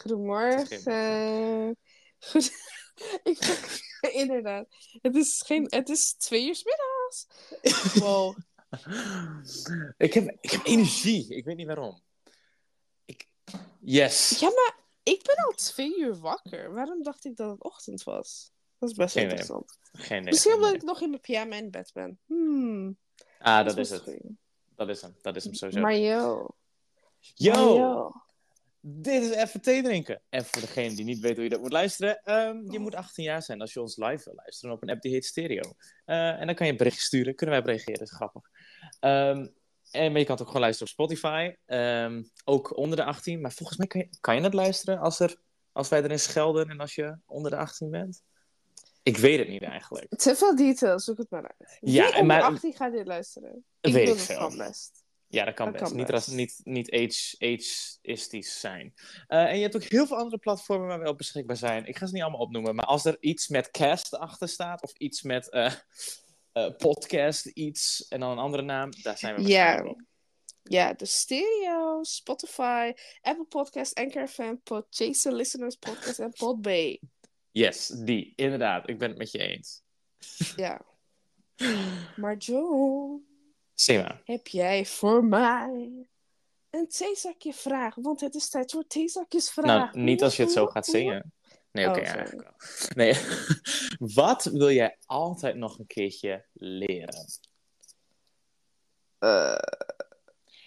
Goedemorgen. Goedemorgen. Goed. Ik inderdaad. Het is, geen, het is twee uur 's middags. Wow. ik, heb, ik heb energie. Ik weet niet waarom. Ik... Yes. Ja, maar ik ben al twee uur wakker. Waarom dacht ik dat het ochtend was? Dat is best Geen interessant. Geen idee. Misschien omdat ik nog in mijn pyjama in bed ben. Hmm. Ah, dat is het. Dat is hem. Dat is hem sowieso. Maar yo. Yo, Maar yo. Dit is even thee drinken. En voor degene die niet weet hoe je dat moet luisteren. ehm, je moet 18 jaar zijn als je ons live wil luisteren op een app die heet Stereo. Eh, en dan kan je een berichtje sturen. Kunnen wij op reageren. Dat is grappig. Ehm, en, maar je kan het ook gewoon luisteren op Spotify. Ehm, ook onder de 18. Maar volgens mij kan je, kan je het luisteren als, er, als wij erin schelden en als je onder de 18 bent. Ik weet het niet eigenlijk. Te veel details, zoek het maar uit. Wie Ja, onder maar- 18 gaat dit luisteren? Ik Weet wil ik het veel. Ja, dat kan Dat best. kan niet, best. ras- niet, niet age, age-istisch zijn. Eh, en je hebt ook heel veel andere platformen waar we op beschikbaar zijn. Ik ga ze niet allemaal opnoemen, maar als er iets met cast achter staat, of iets met eh, eh, podcast, iets en dan een andere naam, daar zijn we Ja. waarschijnlijk op. Ja, de stereo, Spotify, Apple Podcast, Anchor FM, Podchaser, Listeners Podcast en Podbay. Yes, die, inderdaad. Ik ben het met je eens. Ja. Maar Joe, Sema. heb jij voor mij een theezakje vraag? Want het is tijd voor theezakjes vragen. Nou, niet als je het zo gaat zingen. Nee, oké, Oh, eigenlijk wel. Nee. Wat wil jij altijd nog een keertje leren? Eh,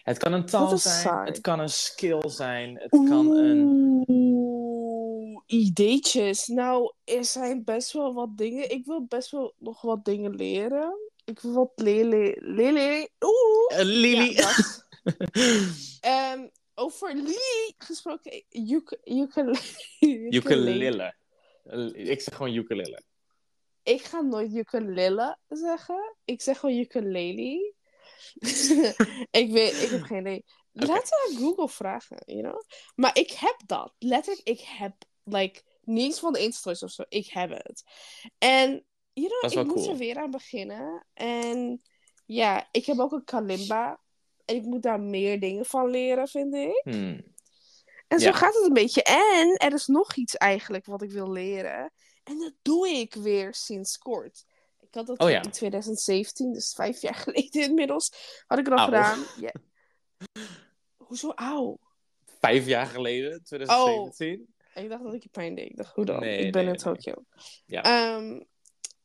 Het kan een taal zijn, saai. het kan een skill zijn, het kan een... Oeh, ideetjes. Nou, er zijn best wel wat dingen. Ik wil best wel nog wat dingen leren. Ik wat leren. Leren. Oeh. Een Lily. Ja. Ehm, over Lily gesproken. Uk ukulele. Ukulele. Ik zeg gewoon ukulele. Ik ga nooit ukulele zeggen. Ik zeg gewoon ukulele. ik weet, ik heb geen idee. Laten we Google vragen, you know? Maar ik heb dat. Letterlijk, ik heb, like, niets van de instructies of zo. Ik heb het. En, you know, Dat ik moet er weer aan beginnen. En, ja, ik heb ook een kalimba. En ik moet daar meer dingen van leren, vind ik. Hmm. En zo Ja. gaat het een beetje. En er is nog iets eigenlijk wat ik wil leren. En dat doe ik weer sinds kort. Ik had dat Oh ja. in 2017, dus vijf jaar geleden inmiddels, had ik het al gedaan. Ja. Hoezo auw? Vijf jaar geleden, 2017. Ik dacht dat ik je pijn deed. Ik dacht, hoe dan? Nee, ik ben nee, in nee. Tokio. Ja. Ehm,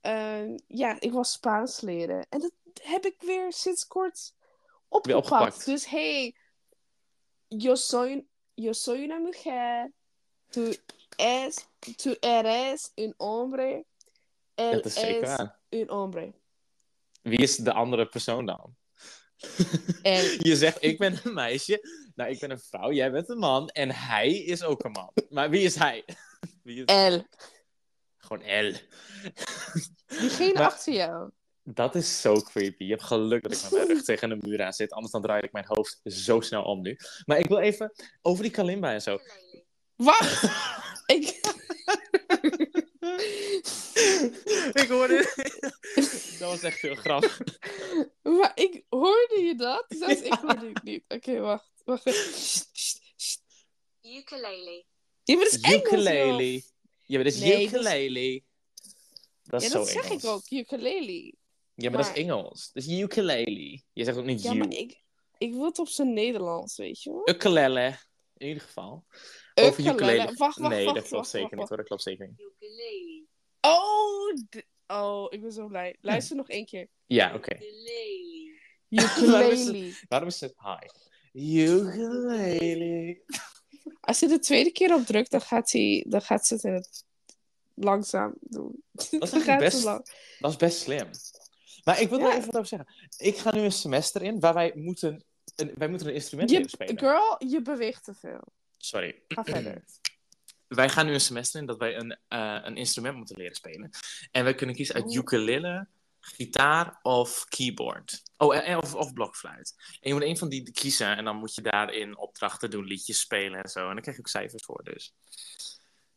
ehm, ja, ik was Spaans leren. En dat heb ik weer sinds kort opgepakt. opgepakt. Dus hey, yo soy, yo soy una mujer. Tú, es, tú eres un hombre. Él Dat is zeker es waar. un hombre. Wie is de andere persoon dan? En Je zegt, ik ben een meisje. Nou, ik ben een vrouw. Jij bent een man. En hij is ook een man. Maar wie is hij? Wie is... él. Gewoon L. Diegene Maar- achter jou. Dat is zo creepy. Je hebt geluk dat ik met mijn rug tegen een muur aan zit. Anders dan draai ik mijn hoofd zo snel om nu. Maar ik wil even over die kalimba en zo. Wacht! ik... ik hoorde... dat was echt heel grappig. Maar ik hoorde je dat? Zelfs ik hoorde het niet. Oké, wacht. wacht. Sst, sst, sst. Ukulele. Ja, maar dat is Engels, joh. Ukulele. Ja, maar dat is Nee, dat is- ukulele. Dat is Ja, zo dat zeg Engels. ik ook. Ukulele. Ja, maar, dat is Engels. Dat is ukulele. Je zegt ook niet Ja, you. maar ik, ik wil het op zijn Nederlands, weet je wel. Ukulele. In ieder geval. Over Ukulele. ukulele. Wacht, wacht, nee, wacht, dat klopt wacht, zeker wacht, niet hoor. Dat klopt zeker niet. Ukulele. Oh, oh, ik ben zo blij. Luister nog één keer. Ja, oké. Ukulele. Waarom is Ukulele. Waarom is het hi? Ukulele. Als je de tweede keer op drukt, dan gaat, hij, dan gaat ze het in het langzaam doen. is eigenlijk gaat best-. Dat is best slim. Maar ik wil er Ja. even wat over zeggen. Ik ga nu een semester in waar wij moeten een, wij moeten een instrument Je, leren spelen. girl, je beweegt te veel. Sorry. Ga verder. Wij gaan nu een semester in dat wij een, eh, een instrument moeten leren spelen. En wij kunnen kiezen uit ukulele, gitaar of keyboard. Oh, en, of, of blokfluit. En je moet een van die kiezen en dan moet je daarin opdrachten doen, liedjes spelen en zo. En dan krijg je ook cijfers voor dus.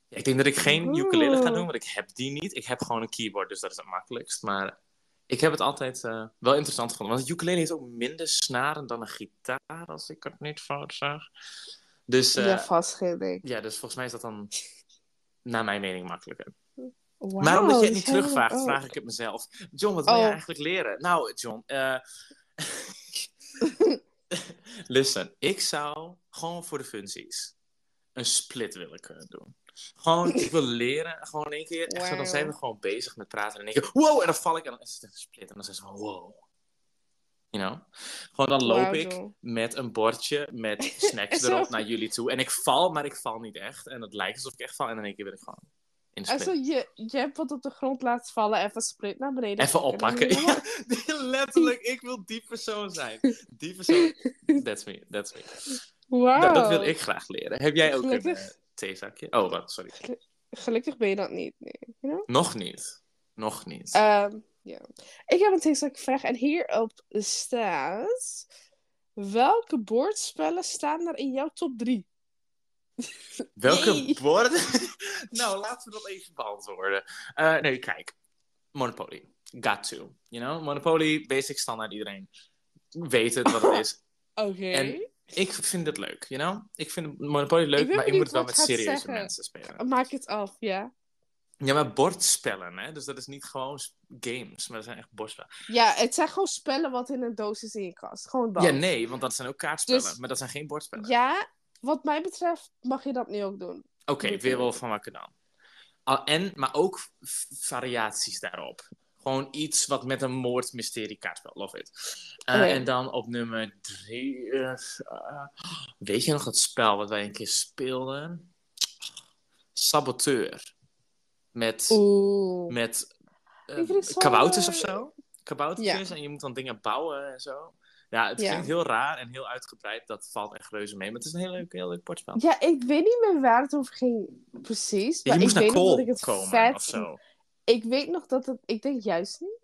Ja, ik denk dat ik geen ukulele ga doen, want ik heb die niet. Ik heb gewoon een keyboard, dus dat is het makkelijkst. Maar Ik heb het altijd eh, wel interessant gevonden. Want het ukulele heeft ook minder snaren dan een gitaar, als ik het niet fout zag. Dus, eh, ja, vast geen ding. ja, dus volgens mij is dat dan, naar mijn mening, makkelijker. Maar omdat je het niet zijn er terugvraagt, ook. vraag ik het mezelf. John, wat wil Oh. jij eigenlijk leren? Nou, John, eh listen, ik zou gewoon voor de funsies een split willen kunnen doen. Gewoon, ik wil leren, gewoon één keer. Echt, zo, dan zijn we gewoon bezig met praten en één keer, wow, en dan val ik en dan is het een split. En dan zeggen ze, wow. You know? Gewoon dan loop ik John. met een bordje met snacks erop naar jullie toe. En ik val, maar ik val niet echt. En het lijkt alsof ik echt val. En in één keer ben ik gewoon in zo, je, je hebt wat op de grond laten vallen, even split naar beneden. Even pakken. oppakken. Ja, letterlijk, ik wil die persoon zijn. Die persoon. That's me, that's me. Wauw. Nou, dat wil ik graag leren. Heb jij ook een eh, theezakje? Oh, wat, sorry. Gelukkig ben je dat niet. Nee. You know? Nog niet. Nog niet. Ehm. Ik heb een tegenstrijdige vraag en hierop staat... Welke bordspellen staan er in jouw top 3? Welke nee. borden? nou, laten we dat even beantwoorden. Eh, nee, kijk. Monopoly. Got to. You know? Monopoly, basic standaard. Iedereen weet het wat het is. Oké. En- Ik vind het leuk, you know? Ik vind Monopoly leuk, Ik maar ik moet het wel met serieuze zeggen. mensen spelen. Maak het af, ja. Ja, maar bordspellen, hè? Dus dat is niet gewoon games, maar dat zijn echt bordspellen. Ja, het zijn gewoon spellen wat in een doos is in je kast. Gewoon dat. Ja, nee, want dat zijn ook kaartspellen, Dus- maar dat zijn geen bordspellen. Ja, wat mij betreft mag je dat nu ook doen. Oké, ja. wel van wakker dan. Al- en, maar ook variaties daarop. Gewoon iets wat met een moordmysterie kaartspel. Love it. Eh. En dan op nummer drie. eh, eh, weet je nog dat spel wat wij een keer speelden? Saboteur. Met, Oeh. met het zo- kabouters of zo. Kaboutertjes Ja. en je moet dan dingen bouwen en zo. Ja, het klinkt heel raar en heel uitgebreid. Dat valt echt reuze mee. Maar het is een heel leuk, heel leuk bordspel. Ja, ik weet niet meer waar het over ging, precies. Maar je moest ik naar weet nog dat ik het komen vet... of zo. Ik weet nog dat het... Ik denk juist niet.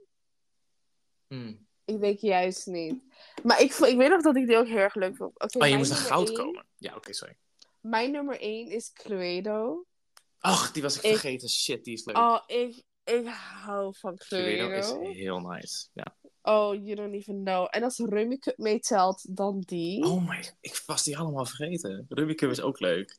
Hmm. Ik denk juist niet. Maar ik, ik weet nog dat ik die ook heel erg leuk vond. Oké, Oh, je moest naar goud één- komen. Ja, oké, sorry. Mijn nummer 1 is Cluedo. Ach, die was ik Ik- vergeten. Shit, die is leuk. Oh, ik, ik hou van Cluedo is Cluedo. heel nice. Ja. Oh, you don't even know. En als Rummy Cup meetelt, dan die. Oh my, ik was die allemaal vergeten. Rubik's is ook leuk.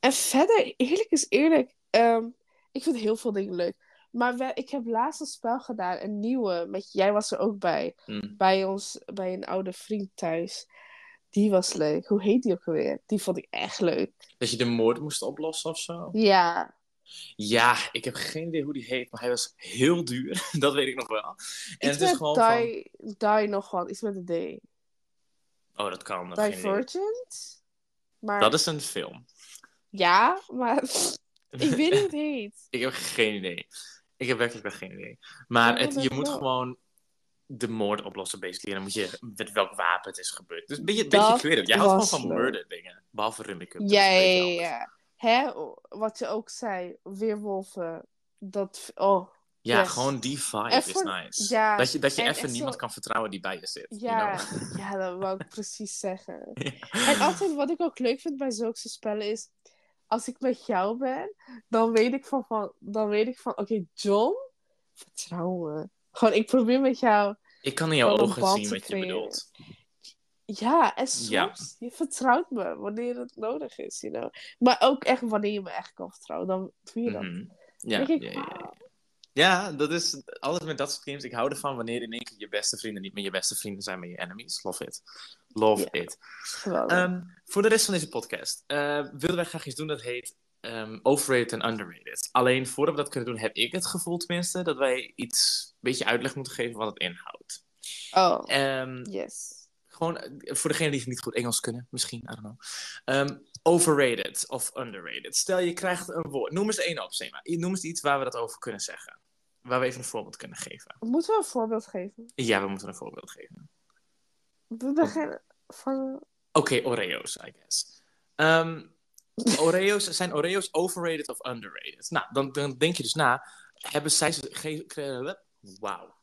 En verder, eerlijk is eerlijk, ehm, ik vind heel veel dingen leuk. Maar we- ik heb laatst een spel gedaan, een nieuwe. Met, jij was er ook bij. Hm. Bij ons, bij een oude vriend thuis. Die was leuk. Hoe heet die ook alweer? Die vond ik echt leuk. Dat je de moord moest oplossen of zo. Ja. Ja, ik heb geen idee hoe die heet, maar hij was heel duur. Dat weet ik nog wel. En Iets het is gewoon van... die, die nog wat. Iets met een D. Oh, dat kan. idee. Divergent? Maar, Dat is een film. Ja, maar ik weet niet hoe het heet. Ik heb geen idee. Ik heb werkelijk wel geen idee. Maar het, dat je moet wel. gewoon de moord oplossen, basically. En dan moet je met welk wapen het is gebeurd. Dus een beetje, Dat beetje creative. Jij houdt gewoon van murder dingen. Behalve Rummikub. dat Ja, ja, ja. Hè, wat je ook zei, weerwolven. Dat, oh, Ja, Yes. gewoon die vibe is nice. ja, dat je, dat je en even niemand zo- kan vertrouwen die bij je zit. ja, You know? ja, dat wou ik precies zeggen. En altijd wat ik ook leuk vind bij zulke spellen is, als ik met jou ben, dan weet ik van, van, dan weet ik van, oké, John, vertrouw me. Gewoon, ik probeer met jou, Ik kan in jouw ogen zien wat je bedoelt. Ja, en soms, Ja. je vertrouwt me wanneer het nodig is, you know. Maar ook echt wanneer je me echt kan vertrouwen, dan doe je dat. Mhm. Ja, ik, ja, ja, ja. Ja, dat is altijd met dat soort games. Ik hou ervan wanneer in één keer je beste vrienden niet meer je beste vrienden zijn, maar je enemies. Love it. Love it. geweldig. Ehm, voor de rest van deze podcast eh, willen wij graag iets doen dat heet ehm, overrated en underrated. Alleen voordat we dat kunnen doen, heb ik het gevoel tenminste dat wij iets een beetje uitleg moeten geven wat het inhoudt. oh, Ehm, yes. Gewoon eh, voor degenen die niet goed Engels kunnen, misschien, I don't know. Ehm, overrated of underrated. Stel je krijgt een woord. Noem eens één op, zeg maar. Noem eens iets waar we dat over kunnen zeggen. Waar we even een voorbeeld kunnen geven. Moeten we een voorbeeld geven? Ja, we moeten een voorbeeld geven. We beginnen van... Oké, Oreo's, I guess. Ehm, Oreo's, zijn Oreo's overrated of underrated? Nou, dan, dan denk je dus na. Hebben zij ze... Wauw.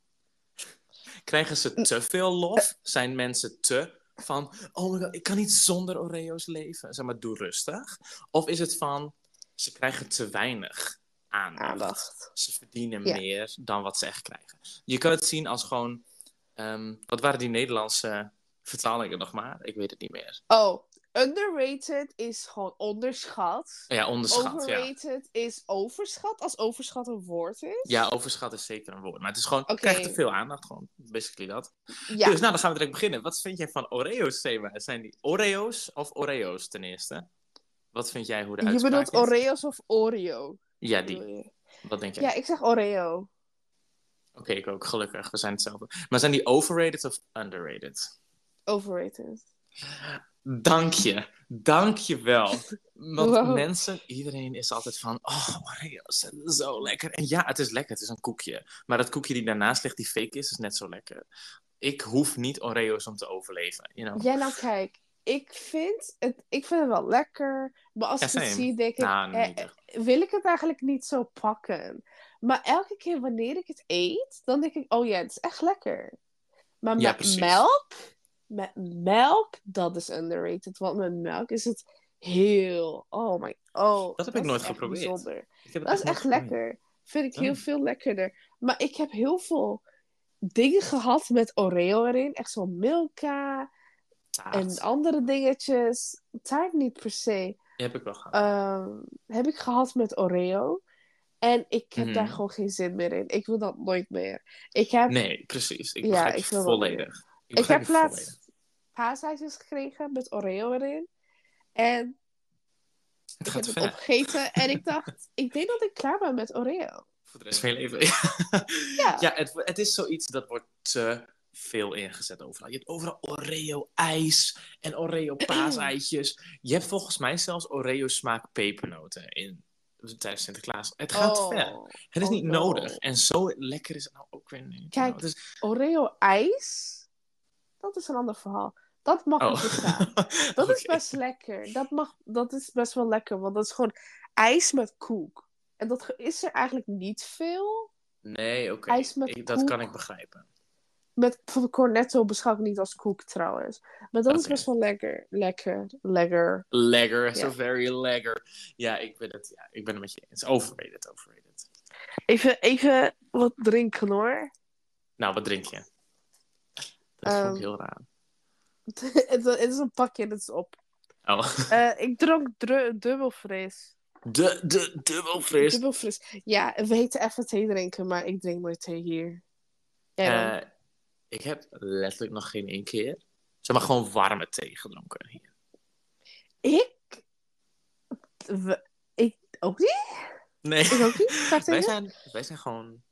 Krijgen ze te veel lof? Zijn mensen te van... Oh my god, ik kan niet zonder Oreo's leven. Zeg maar, doe rustig. Of is het van... Ze krijgen te weinig aandacht. Aandacht. Ze verdienen Ja. meer dan wat ze echt krijgen. Je kan het zien als gewoon... ehm, wat waren die Nederlandse vertalingen nog maar? Ik weet het niet meer. Oh, underrated is gewoon onderschat. Ja, onderschat. Ja. Overrated is overschat, als overschat een woord is. ja, overschat is zeker een woord. Maar het is gewoon, Oké. krijgt te veel aandacht. Gewoon, basically dat. Ja. Dus nou, dan gaan we direct beginnen. Wat vind jij van Oreo's thema? Zijn die Oreo's of Oreo's ten eerste? Wat vind jij hoe de je uitspraak bedoelt is? Oreo's of Oreo? Ja, die. je? Wat denk jij? Ja, ik zeg Oreo. Oké, ik ook. Gelukkig. We zijn hetzelfde. Maar zijn die overrated of underrated? Overrated. Dank je. Dank je wel. Want Wow. mensen, iedereen is altijd van, oh, Oreo's, is zo lekker. En ja, het is lekker. Het is een koekje. Maar dat koekje die daarnaast ligt, die fake is, is net zo lekker. Ik hoef niet Oreo's om te overleven. You know? Ja, nou kijk. Ik vind, het, ik vind het wel lekker. Maar als Ja, ik het zie, denk ik... Nou, eh, echt. wil ik het eigenlijk niet zo pakken. Maar elke keer wanneer ik het eet, dan denk ik, oh ja, het is echt lekker. Maar Ja, met precies. melk, met melk, dat is underrated. Want met melk is het heel, oh my, oh. Dat heb ik nooit geprobeerd. bijzonder. Ik heb het Dat is echt geprobeerd. lekker. Vind ik heel Oh. veel lekkerder. Maar ik heb heel veel dingen gehad met Oreo erin. Echt zo'n Milka Taart. en andere dingetjes. Taart niet per se. Die heb ik wel gehad. Ehm, heb ik gehad met Oreo. En ik heb Mhm. daar gewoon geen zin meer in. Ik wil dat nooit meer. Ik heb, nee, precies. Ik Ja, ik volledig. Ik, ik heb laatst paasijsjes gekregen met Oreo erin. En Het ik gaat heb het opgegeten. En ik dacht, ik denk dat ik klaar ben met Oreo. Voor de rest van je leven. Ja. ja, het, het is zoiets dat wordt te veel ingezet overal. Je hebt overal Oreo-ijs en Oreo-paaseitjes. Je hebt volgens mij zelfs Oreo-smaak pepernoten in, tijdens Sinterklaas. Het gaat te ver. Het is Oh, niet no. nodig. En zo lekker is het nou ook weer niet. Kijk, Nou, het is... Oreo ijs, dat is een ander verhaal. Dat mag Oh. bestaan. Dat is best lekker. Dat, mag, dat is best wel lekker, want dat is gewoon ijs met koek. En dat is er eigenlijk niet veel. Nee, oké. Dat kan ik begrijpen. Met bijvoorbeeld cornetto beschouw ik niet als koek trouwens. Maar dat is best wel lekker. Lekker, lekker. Lekker, so Ja. very lekker. Ja, ik ben het, ja, ik ben het met je eens. Overrated, overrated. Even, even wat drinken hoor. Nou, wat drink je? Dat vond Ehm, ik heel raar. het, het is een pakje, dat is op. Oh. Eh, ik dronk dru- dubbel fris. De, de, dubbel fris. Dubbel fris. Ja, we heten even thee drinken, maar ik drink nooit thee hier. Eh, ik heb letterlijk nog geen één keer. Zeg maar gewoon warme thee gedronken hier. Ik? We- ik ook niet? Nee. Ik ook niet? Wij, zijn, wij zijn gewoon.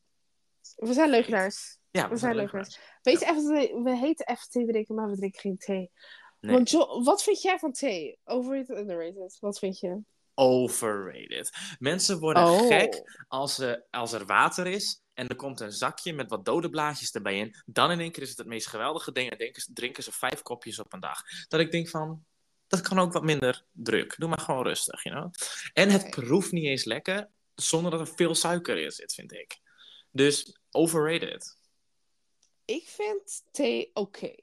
We zijn leugenaars. Ja, We zijn leugenaars. Weet je, even, we heten even thee drinken, maar we drinken geen thee. Nee. Want Jo, wat vind jij van thee? Overrated, underrated? Wat vind je? Overrated. Mensen worden Oh. gek als, er als er water is en er komt een zakje met wat dode blaadjes erbij in. Dan in één keer is het het meest geweldige ding en denken, ze- drinken ze vijf kopjes op een dag. Dat ik denk van, dat kan ook wat minder druk. Doe maar gewoon rustig, you know? En het proeft niet eens lekker zonder dat er veel suiker in zit, vind ik. Dus overrated. Ik vind thee oké.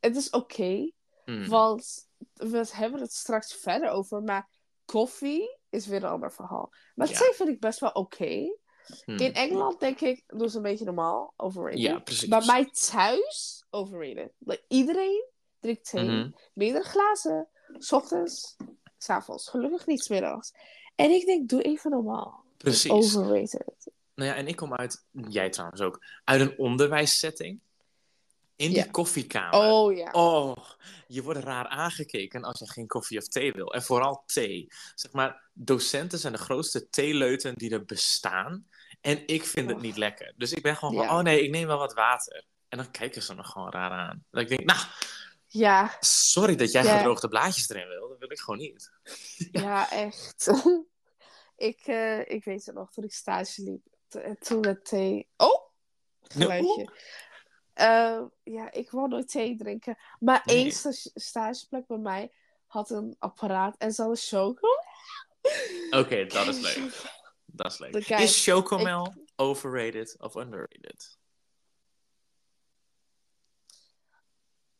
Het is oké, Hmm. want we hebben het straks verder over, maar koffie is weer een ander verhaal. Maar Ja. thee vind ik best wel oké. Hmm. In Engeland denk ik, doen ze een beetje normaal, overrated. Ja, precies. Bij mij thuis, overrated. Like, iedereen drinkt thee, Mhm. meerdere glazen, s ochtends, s avonds. Gelukkig niet 's middags. En ik denk, doe even normaal. Precies. Overrated. Nou ja, en ik kom uit, jij trouwens ook, uit een onderwijssetting. In die Ja. koffiekamer. Oh ja. Oh, je wordt raar aangekeken als je geen koffie of thee wil. En vooral thee. Zeg maar, docenten zijn de grootste theeleuten die er bestaan. En ik vind het Och. niet lekker. Dus ik ben gewoon van, oh nee, ik neem wel wat water. En dan kijken ze me gewoon raar aan. Dat ik denk, nou, Ja, sorry dat jij Ja. gedroogde blaadjes erin wil. Dat wil ik gewoon niet. ja, echt. ik, eh, ik weet het nog, toen ik stage liep. Toen met thee... Oh! Geluidje. Eh, ja, ik wou nooit thee drinken. Maar Nee. één sta- stageplek bij mij had een apparaat en ze hadden choco. Oké, dat is leuk. Dat is leuk. Kijk, is chocomel overrated of underrated?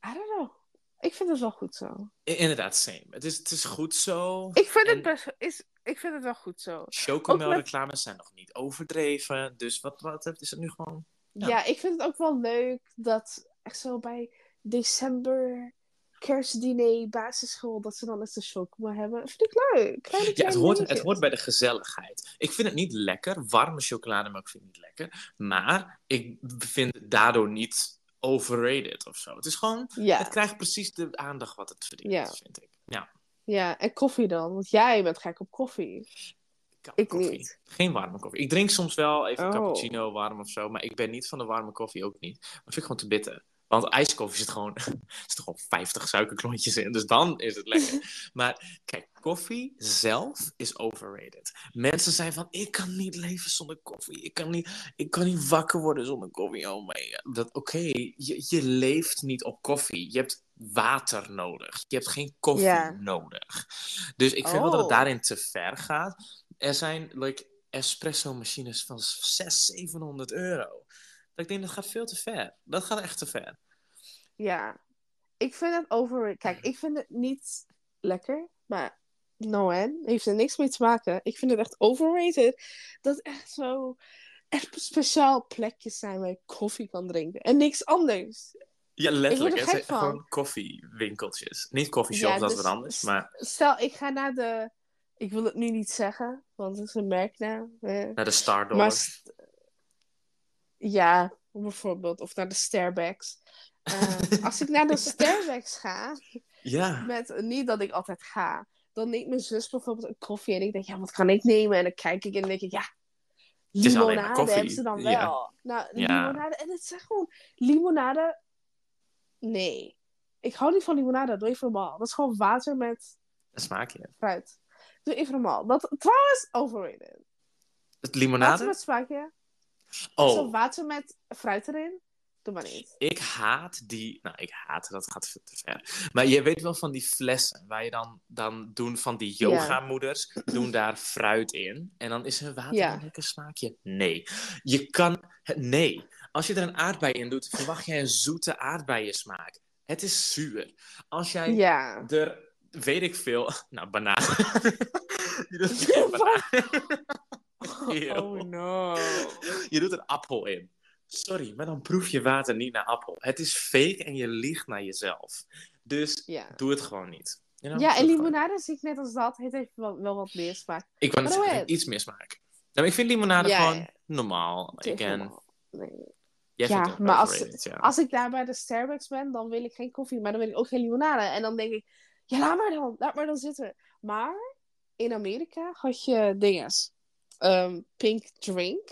I don't know. Ik vind het wel goed zo. Inderdaad, same. Het is, het is goed zo. Ik vind En- het best... Is, ik vind het wel goed zo. Chocomelreclames zijn nog niet overdreven. Dus wat, wat is het nu gewoon? Ja. Ja. ik vind het ook wel leuk dat echt zo bij december kerstdiner basisschool dat ze dan eens de chocomel hebben. Vind ik leuk. Ja, het hoort, het hoort bij de gezelligheid. Ik vind het niet lekker. Warme chocolademelk vind ik niet lekker. Maar ik vind het daardoor niet overrated of zo. Het is gewoon... Ja. Het krijgt precies de aandacht wat het verdient, Ja. vind ik. Ja. ja, en koffie dan? Want jij bent gek op koffie. Koude Ik koffie. niet. Geen warme koffie. Ik drink soms wel even Oh. cappuccino warm of zo. Maar ik ben niet van de warme koffie ook niet. Maar vind ik gewoon te bitter. Want ijskoffie zit gewoon, zit gewoon 50 suikerklontjes in. Dus dan is het lekker. maar kijk, koffie zelf is overrated. Mensen zijn van, ik kan niet leven zonder koffie. Ik kan niet, ik kan niet wakker worden zonder koffie. Oh my god. Dat, Oké, je, je leeft niet op koffie. Je hebt water nodig. Je hebt geen koffie nodig. Dus ik vind wel dat het Oh. daarin te ver gaat. Er zijn like, espresso-machines van 600, 700 euro. Dat ik denk, dat gaat veel te ver. Dat gaat echt te ver. Ja. Ik vind het over... Kijk, ik vind het niet lekker, maar no en heeft er niks mee te maken. Ik vind het echt overrated. Dat echt zo... Echt speciaal plekjes zijn waar je koffie kan drinken. En niks anders. Ja, Ik letterlijk. er Het zijn van. gewoon koffiewinkeltjes. Niet koffieshops, Ja, dat is dus- wat anders. Maar Stel, ik ga naar de... Ik wil het nu niet zeggen, want het is een merknaam. eh. naar de Stardollar. Maar st- ja, bijvoorbeeld. Of naar de Starbucks. Eh, als ik naar de Starbucks ga, Ja. met, niet dat ik altijd ga, dan neemt mijn zus bijvoorbeeld een koffie en ik denk, ja, wat kan ik nemen? En dan kijk ik en denk ik, ja, limonade hebben ze dan wel. Ja. Nou, limonade, en het is gewoon, limonade, nee. Ik hou niet van limonade, doe even normaal. Dat is gewoon water met Een smaakje. fruit. Doe even normaal. Dat, trouwens, overrated. Het Water limonade? met smaakje. Zo Oh, water met fruit erin. Doe maar niet. ik haat die... Nou, ik haat, dat gaat te ver. Maar je weet wel van die flessen, waar je dan, dan doen van die yoga-moeders, doen daar fruit in. En dan is hun water Ja. een lekker smaakje. Nee. Je kan... Nee. Als je er een aardbei in doet, verwacht jij een zoete aardbeiensmaak. Het is zuur. Als jij er, weet ik veel, nou, banaan. je doet er banaan. Oh no. Je doet een appel in. Sorry, maar dan proef je water niet naar appel. Het is fake en je liegt naar jezelf. Dus Ja. doe het gewoon niet. You know? Ja, en gewoon limonade zie ik net als dat. Het heeft wel, wel wat meer smaak. Ik doe het. iets meer smaak. Nou, ik vind limonade Ja, gewoon ja. normaal. Nee. jij Ja, maar als- ja. Als ik daar bij de Starbucks ben, dan wil ik geen koffie, maar dan wil ik ook geen limonade. En dan denk ik, ja, laat maar dan, laat maar dan zitten. Maar in Amerika had je dinges. Ehm, pink drink.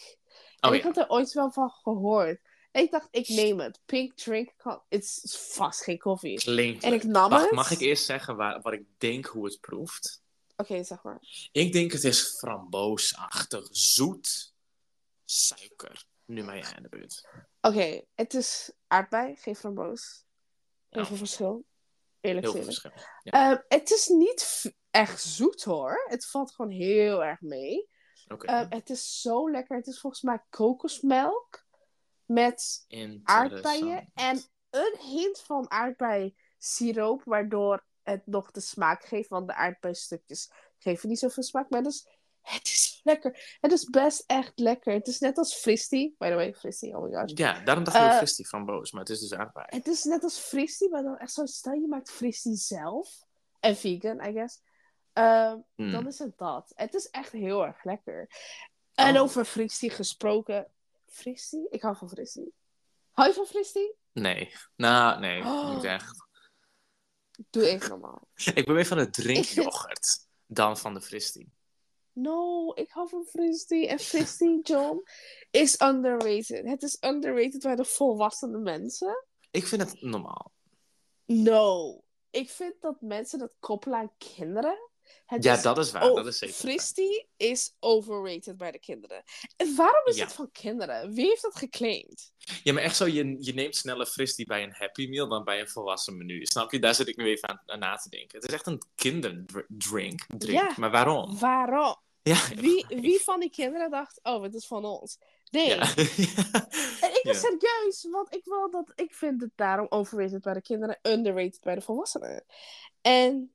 En Oh ik ja, had er ooit wel van gehoord. En ik dacht, ik neem het. Pink drink, het is vast geen koffie. klinkt En ik nam Wacht, het. mag ik eerst zeggen waar, wat ik denk hoe het proeft? Oké, zeg maar. Ik denk het is framboosachtig, zoet, suiker. Nu ben jij in de buurt. Oké, het is aardbei, geen framboos. Heel Ja. veel verschil. Eerlijk Heel veel gezegd. verschil. Ja, Ehm, het is niet echt zoet hoor. Het valt gewoon heel erg mee. Ehm, het is zo lekker. Het is volgens mij kokosmelk met aardbeien en een hint van aardbei-siroop, waardoor het nog de smaak geeft. Want de aardbeistukjes geven niet zoveel smaak. Maar dus, het is lekker. Het is best echt lekker. Het is net als fristie. By the way, fristie, oh my gosh. Ja, daarom dacht ik ook Eh, fristie framboos, maar het is dus aardbei. Het is net als fristie, maar dan echt zo. Stel je maakt fristie zelf. En vegan, I guess. Ehm, Hmm. Dan is het dat. Het is echt heel erg lekker. En Oh. over fristie gesproken. Fristie? Ik hou van fristie. Hou je van fristie? Nee. Nou, nee, Oh. niet echt. Doe even normaal. Ik ben meer van de drinkyoghurt dan van de fristie. No, ik hou van fristie. En fristie, John, is underrated. Het is underrated bij de volwassene mensen. Ik vind het normaal. No. Ik vind dat mensen dat koppelen aan kinderen. Het Ja, is dat is waar. Oh, dat is zeker. Fristie is overrated bij de kinderen. En waarom is Ja. het van kinderen? Wie heeft dat geclaimd? Ja, maar echt zo, je, je neemt sneller fristie bij een Happy Meal dan bij een volwassen menu. Snap je? Daar zit ik nu even aan, aan na te denken. Het is echt een kinderdrink. Drink. Ja. Maar waarom? Waarom? Ja, Wie, wie van die kinderen dacht, oh, het is van ons? Nee. Ja. En ik ben Ja. serieus, want ik wil dat, ik vind het daarom overrated bij de kinderen, underrated bij de volwassenen. En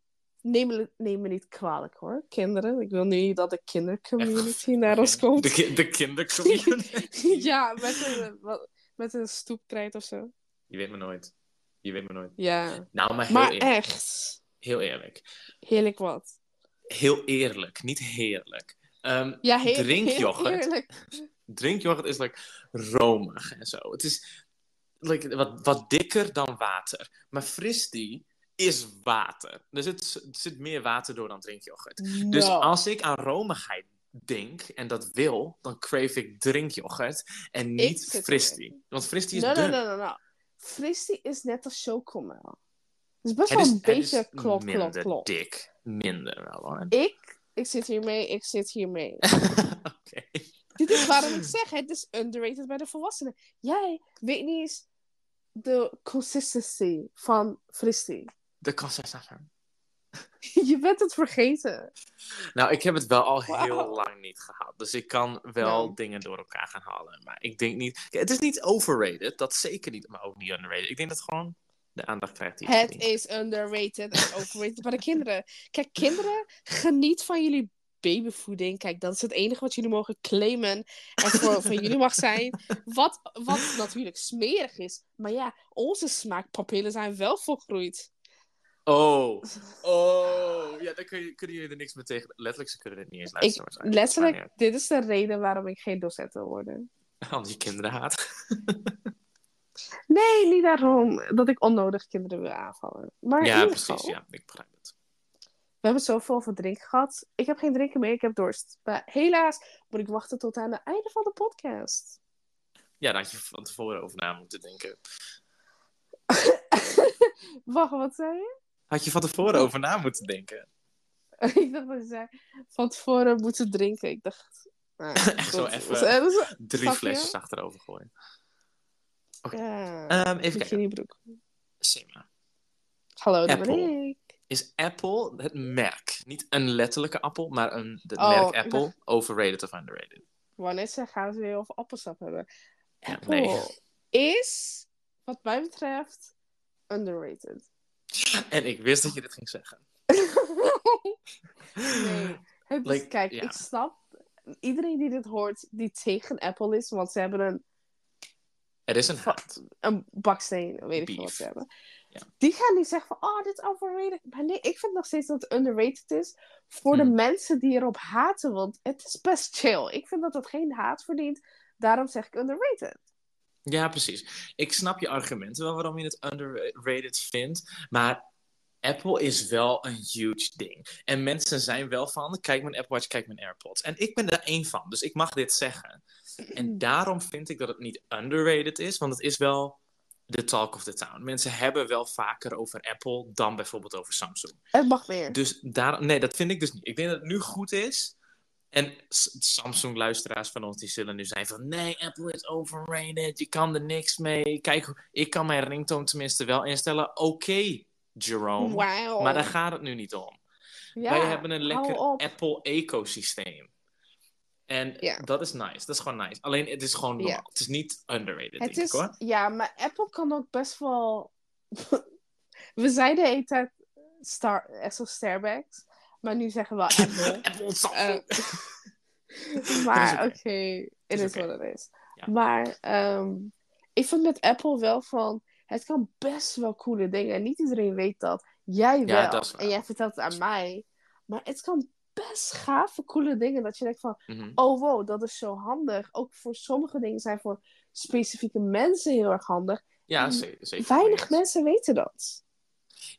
neem, me- neem me niet kwalijk hoor, kinderen. Ik wil nu dat de kindercommunity naar ons komt. De, de kindercommunity. ja, met een, met een stoeptrein of zo. Je weet me nooit. Je weet me nooit. Ja. Nou, maar heel, Maar eerlijk, echt, heel eerlijk. heerlijk wat. Heel eerlijk, niet heerlijk. Ehm, Ja, heel, heel Drinkyoghurt. eerlijk. drinkyoghurt is like romig en zo. Het is like, wat, wat dikker dan water. Maar fristie is water. Er zit, er zit meer water door dan drinkyoghurt. Dus No. als ik aan romigheid denk en dat wil, dan crave ik drinkyoghurt en niet fristie. Want fristie is No, dun. no, no, no. Fristie is net als chocomel. Het is best wel is, een beetje klop, minder klop. dik. Minder wel hoor. Ik, ik zit hiermee, ik zit hiermee. Oké. Dit is waarom ik zeg, het is underrated bij de volwassenen. Jij weet niet eens de consistency van fristie. De consistency. Je bent het vergeten. Nou, ik heb het wel al heel lang niet gehad. Dus ik kan wel Nou. dingen door elkaar gaan halen. Maar ik denk niet... Het is niet overrated. Dat zeker niet. Maar ook niet underrated. Ik denk dat het gewoon de aandacht krijgt die het is underrated en overrated bij de kinderen. Kijk, kinderen, geniet van jullie babyvoeding. Kijk, dat is het enige wat jullie mogen claimen en voor, van jullie mag zijn. Wat, wat natuurlijk smerig is. Maar ja, onze smaakpapillen zijn wel volgroeid. Oh. Oh. Ja, dan kun je, kunnen jullie er niks meer tegen... Letterlijk, ze kunnen dit niet eens luisteren. Ik, letterlijk, Maar dit is de reden waarom ik geen docent wil worden. Omdat je kinderen haat. Nee, niet daarom dat ik onnodig kinderen wil aanvallen. Maar ja, precies. geval, Ja, ik begrijp het. we hebben zoveel over drinken gehad. Ik heb geen drinken meer, ik heb dorst. Maar helaas moet ik wachten tot aan het einde van de podcast. Ja, daar had je van tevoren over na moeten denken. Wacht, wat zei je? Had je van tevoren over na moeten denken. ik dacht dat je zei, van tevoren moeten drinken. Ik dacht... nou, Echt zo even- Drie flesjes achterover gooien. Ja, Ehm, even kijken. broek. Sima. Hallo, dat ben ik. Is Apple het merk, niet een letterlijke appel, maar een, het Oh, merk Apple, dacht- overrated of underrated? Wanneer ze gaan ze weer over appelsap hebben. Apple nee. is, wat mij betreft, underrated. En ik wist dat je dit ging zeggen. nee. Like, kijk, ik snap iedereen die dit hoort, die tegen Apple is, want ze hebben een, Er is een haat. een baksteen, weet ik veel wat Beef. ze hebben. Die gaan niet zeggen van, oh, dit is overrated. Maar nee, ik vind nog steeds dat het underrated is voor de Hmm. mensen die erop haten, want het is best chill. Ik vind dat het geen haat verdient, daarom zeg ik underrated. Ja, precies. Ik snap je argumenten wel waarom je het underrated vindt, maar Apple is wel een huge ding. En mensen zijn wel van, kijk mijn Apple Watch, kijk mijn AirPods. En ik ben er één van, dus ik mag dit zeggen. En daarom vind ik dat het niet underrated is, want het is wel de talk of the town. Mensen hebben wel vaker over Apple dan bijvoorbeeld over Samsung. Het mag meer. Dus daar, nee, dat vind ik dus niet. Ik denk dat het nu goed is. En Samsung-luisteraars van ons die zullen nu zijn van... Nee, Apple is overrated. Je kan er niks mee. Kijk, ik kan mijn ringtone tenminste wel instellen. Oké, Jerome. Maar daar gaat het nu niet om. Ja, Wij hebben een lekker. Apple-ecosysteem. En dat is nice. Dat is gewoon nice. Alleen, het is gewoon normaal. Het is niet underrated, Het denk is, ik hoor. ja, maar Apple kan ook best wel. We zeiden de hele tijd Star, Starbucks, maar nu zeggen we Apple. Apple. Eh, maar Dat is oké, het is wat het is. Ja. Maar ehm, ik vind met Apple wel van. Het kan best wel coole dingen. En niet iedereen weet dat. Jij wel. Ja, dat en jij vertelt het aan mij. Maar het kan best gave, coole dingen. Dat je denkt van. Mhm. Oh wow, dat is zo handig. Ook voor sommige dingen zijn voor specifieke mensen heel erg handig. Ja, zeker. Weinig mensen weten dat.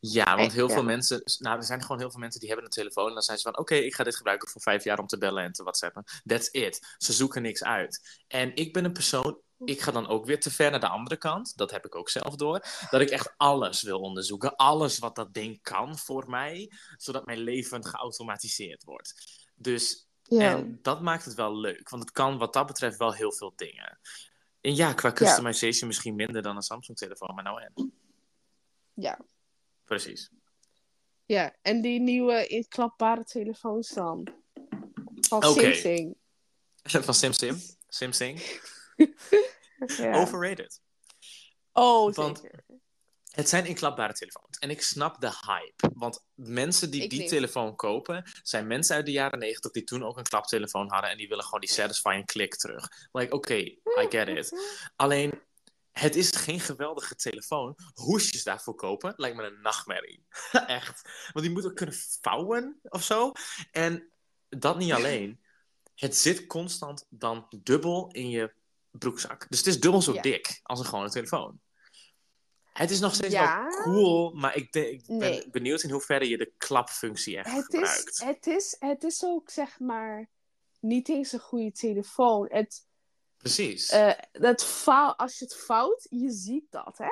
Ja, want heel veel mensen, nou, er zijn gewoon heel veel mensen die hebben een telefoon en dan zijn ze van, oké, ik ga dit gebruiken voor vijf jaar om te bellen en te whatsappen. That's it. Ze zoeken niks uit. En ik ben een persoon, ik ga dan ook weer te ver naar de andere kant, dat heb ik ook zelf door, dat ik echt alles wil onderzoeken, alles wat dat ding kan voor mij, zodat mijn leven geautomatiseerd wordt. Dus, Ja. en dat maakt het wel leuk, want het kan wat dat betreft wel heel veel dingen. En ja, qua customization misschien minder dan een Samsung-telefoon, maar nou en. ja. Precies. Ja, en die nieuwe inklapbare telefoons dan. Van Oké. Samsung. Van SimSim. SimSing. Ja. Overrated. Oh, Want- zeker. Het zijn inklapbare telefoons. En ik snap de hype. Want mensen die Ik die telefoon kopen, zijn mensen uit de jaren 90 die toen ook een klaptelefoon hadden. En die willen gewoon die satisfying klik terug. Like, oké, I get it. Alleen, het is geen geweldige telefoon. Hoesjes daarvoor kopen lijkt me een nachtmerrie. Echt. Want die moet ook kunnen vouwen of zo. En dat niet alleen. Het zit constant dan dubbel in je broekzak. Dus het is dubbel zo Ja. dik als een gewone telefoon. Het is nog steeds Ja. wel cool, maar ik, de- ik ben Nee. benieuwd in hoeverre je de klapfunctie echt Het gebruikt. is, het, is, het is ook, zeg maar, niet eens een goede telefoon. Het, Precies. eh, het vouw, als je het vouwt, je ziet dat, hè?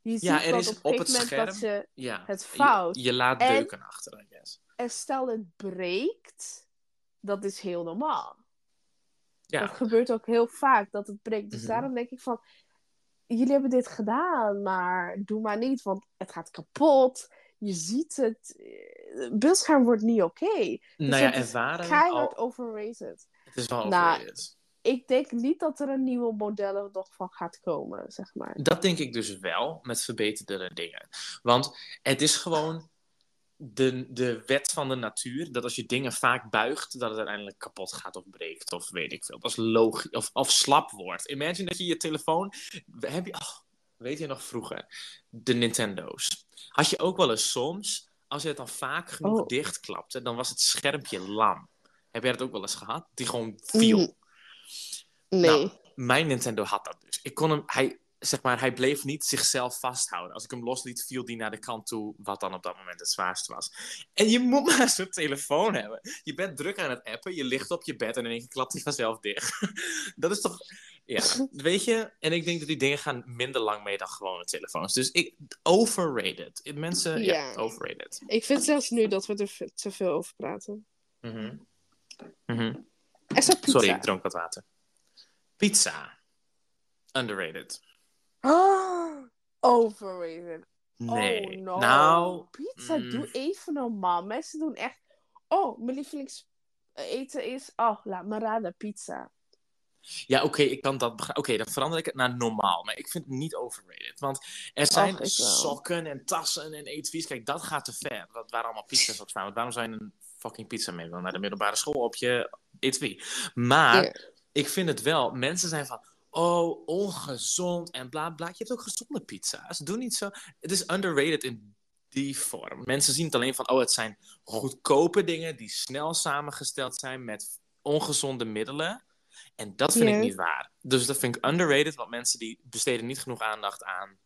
Je ziet Ja, er dat is op op het moment dat scherm- je... ja. het fout. Je, laat En- deuken achter, I guess. En stel het breekt, dat is heel normaal. Ja. Dat gebeurt ook heel vaak, dat het breekt. Dus Mhm. daarom denk ik van... Jullie hebben dit gedaan, maar doe maar niet, want het gaat kapot. Je ziet het. eh, Het beeldscherm wordt niet oké. nou ja, het is ervaren. Keihard al- overrated. het is wel Nou, overrated. Ik denk niet dat er een nieuwe model nog van gaat komen, zeg maar. Dat denk ik dus wel, met verbeterde dingen. Want het is gewoon de, de wet van de natuur, dat als je dingen vaak buigt, dat het uiteindelijk kapot gaat of breekt, of weet ik veel. Dat is logisch, of, of slap wordt. Imagine dat je je telefoon, heb je, oh, weet je nog vroeger, de Nintendo's. Had je ook wel eens soms, als je het dan vaak genoeg Oh. dichtklapte, dan was het schermpje lam. Heb jij dat ook wel eens gehad? Die gewoon viel. Mm. Nee. Nou, mijn Nintendo had dat dus. Ik kon hem, hij, zeg maar, hij bleef niet zichzelf vasthouden. Als ik hem losliet, viel die naar de kant toe, wat dan op dat moment het zwaarste was. En je moet maar zo'n telefoon hebben. Je bent druk aan het appen, je ligt op je bed en in één keer klapt hij vanzelf dicht. dat is toch, ja, weet je? En ik denk dat die dingen gaan minder lang mee dan gewone telefoons. Dus ik, overrated. Mensen, ja, Ja. overrated. Ik vind zelfs nu dat we er te veel over praten. Mhm. Mhm. Sorry, ik dronk wat water. Pizza. Underrated. Overrated. Nee. Oh no. Nou, Pizza, mm. doe even normaal. Mensen doen echt... Oh, mijn lievelingseten is... Oh, laat me raden, pizza. Ja, oké, ik kan dat begrijpen. Oké, dan verander ik het naar normaal. Maar ik vind het niet overrated. Want er zijn Och, sokken en tassen en eetvies. Kijk, dat gaat te ver. Wat, waar allemaal pizza's op staan. Want waarom zou je een fucking pizza mee willen naar de middelbare school op je etui? Maar. Ik vind het wel. Mensen zijn van... Oh, ongezond en bla bla. Je hebt ook gezonde pizza's. Doe niet zo. Het is underrated in die vorm. Mensen zien het alleen van... Oh, het zijn goedkope dingen die snel samengesteld zijn met ongezonde middelen. En dat vind ik niet waar. Dus dat vind ik underrated, want mensen die besteden niet genoeg aandacht aan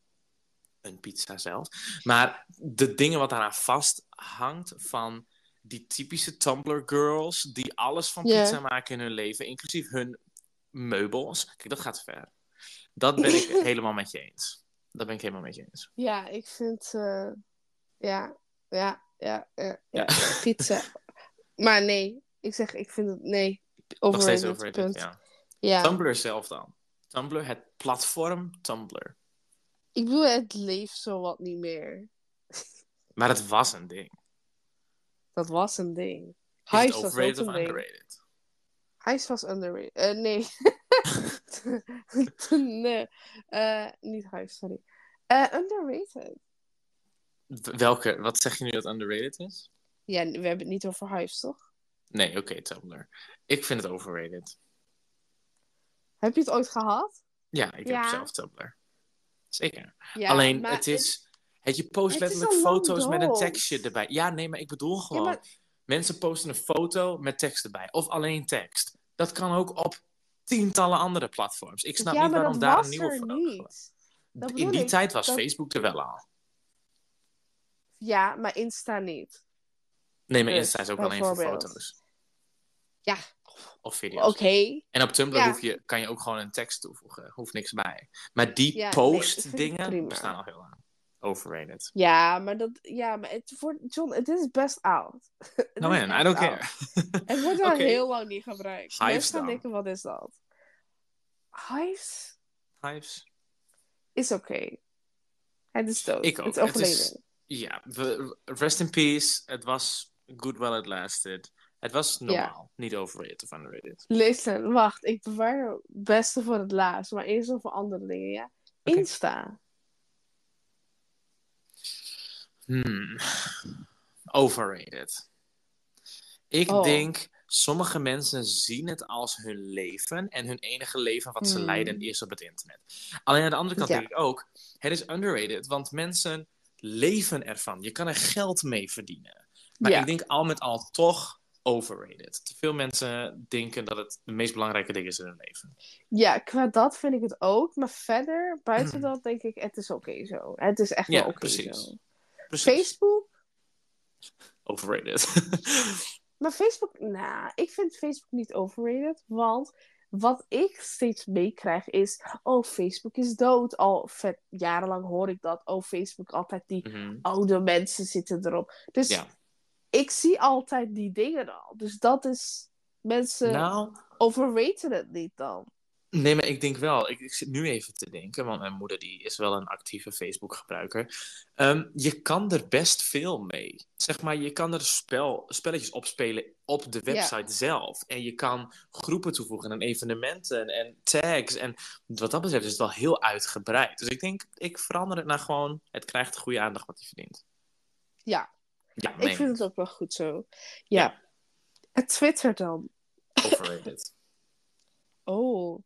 een pizza zelf. Maar de dingen wat daaraan vasthangt van die typische Tumblr girls die alles van pizza maken in hun leven, inclusief hun meubels. Kijk, dat gaat ver. Dat ben ik helemaal met je eens. Dat ben ik helemaal met je eens. Ja, ik vind... eh, ja, ja, ja, ja, Ja. Pizza. maar nee, ik zeg, ik vind het... Nee, Nog steeds overrated, punt. ja. Ja. Tumblr zelf dan. Tumblr, het platform Tumblr. Ik bedoel, het leeft zo wat niet meer. Maar het was een ding. Dat was een ding. Hives was ook overrated een of ding. was underrated. Eh, nee. nee. Eh, niet Hives, sorry. Eh, underrated. Welke? Wat zeg je nu dat underrated is? Ja, we hebben het niet over Hives, toch? Nee, oké, Tumblr. Ik vind het overrated. Heb je het ooit gehad? Ja, ik Ja. heb zelf Tumblr. Zeker. Ja, Alleen, het is... Het, je post letterlijk foto's met een tekstje erbij. Ja, nee, maar ik bedoel Ja, gewoon... maar Mensen posten een foto met tekst erbij. Of alleen tekst. Dat kan ook op tientallen andere platforms. Ik snap ja, niet waarom daar een nieuwe. Dat In die ik. tijd was Dat- Facebook er wel al. Ja, maar Insta niet. Nee, maar Dus, Insta is ook alleen voor foto's. Ja, Of video's. oké. En op Tumblr Ja. hoef je, kan je ook gewoon een tekst toevoegen. Hoeft niks bij. Maar die Ja, post-dingen bestaan al heel lang. Overrated. Ja, maar dat... Ja, maar het wordt... John, het is best oud. No man, I don't care. Het wordt al heel lang niet gebruikt. Hives dan? denken, wat is dat? Hives Hives? is oké. Het is dood. Ik ook. Het is overleden. Ja, rest in peace. Het was good while it lasted. Het was normaal. Niet overrated of underrated. Listen, wacht. Ik bewaar het beste voor het laatst. Maar eerst over andere dingen, ja? Oké. Insta. Hmm. Overrated. Ik Oh. denk, sommige mensen zien het als hun leven. En hun enige leven wat ze Hmm. leiden is op het internet. Alleen aan de andere kant Ja. denk ik ook, het is underrated. Want mensen leven ervan. Je kan er geld mee verdienen. Maar Ja. ik denk al met al toch overrated. Te veel mensen denken dat het de meest belangrijke ding is in hun leven. Ja, qua dat vind ik het ook. Maar verder, buiten dat, denk ik, het is oké zo. Het is echt Ja, wel oké zo. Precies. Facebook? Overrated. Maar Facebook, nou, ik vind Facebook niet overrated. Want wat ik steeds meekrijg is, oh, Facebook is dood. Al vet, jarenlang hoor ik dat. Oh, Facebook, altijd die Mhm. oude mensen zitten erop. Dus Ja. ik zie altijd die dingen al. Dus dat is, mensen Nou, overraten het niet dan. Nee, maar ik denk wel, ik, ik zit nu even te denken, want mijn moeder die is wel een actieve Facebook-gebruiker. Ehm, je kan er best veel mee. Zeg maar, je kan er spel, spelletjes opspelen op de website zelf. En je kan groepen toevoegen en evenementen en tags. En wat dat betreft is het wel heel uitgebreid. Dus ik denk, ik verander het naar gewoon, het krijgt de goede aandacht wat hij verdient. Ja, Ja, ik vind het ook wel goed zo. Ja. En Twitter dan? overrated. Oh.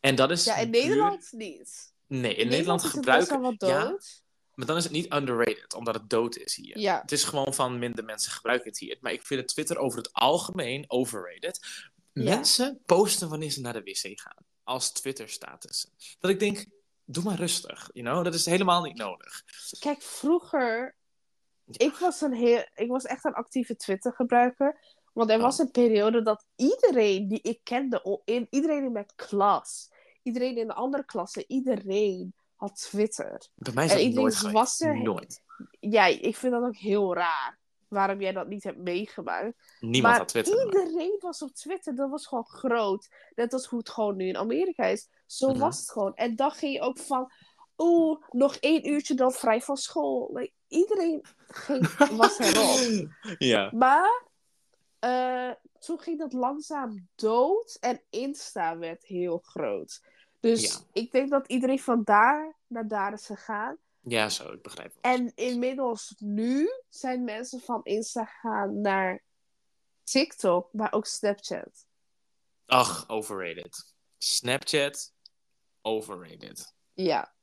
En dat is Ja, in Nederland niet. Nee, in, Nederland het gebruiken... wel wat ja, dood. Maar dan is het niet underrated, omdat het dood is hier. Ja. Het is gewoon van minder mensen gebruiken het hier. Maar ik vind het Twitter over het algemeen overrated. Ja. Mensen posten wanneer ze naar de wc gaan. Als Twitter-statussen. Dat ik denk, doe maar rustig. You know? Dat is helemaal niet nodig. Kijk, vroeger... Ik was, een heel, ik was echt een actieve Twitter-gebruiker. Want er was een periode dat iedereen die ik kende... iedereen in mijn klas... Iedereen in de andere klassen... Iedereen had Twitter. Bij mij is dat nooit was er- Nooit. Ja, ik vind dat ook heel raar. Waarom jij dat niet hebt meegemaakt. Niemand maar had Twitter. maar- iedereen was op Twitter. Dat was gewoon groot. Net als hoe het gewoon nu in Amerika is. Zo Mhm. was het gewoon. En dan ging je ook van... Oeh, nog één uurtje dan vrij van school. Like, iedereen ging, was erop. ja. Maar eh, toen ging dat langzaam dood. En Insta werd heel groot. Dus Ja. ik denk dat iedereen van daar naar daar is gegaan. ja, zo. Ik begrijp het. En inmiddels nu zijn mensen van Insta gegaan naar TikTok, maar ook Snapchat. Ach, overrated. Snapchat, overrated. Ja,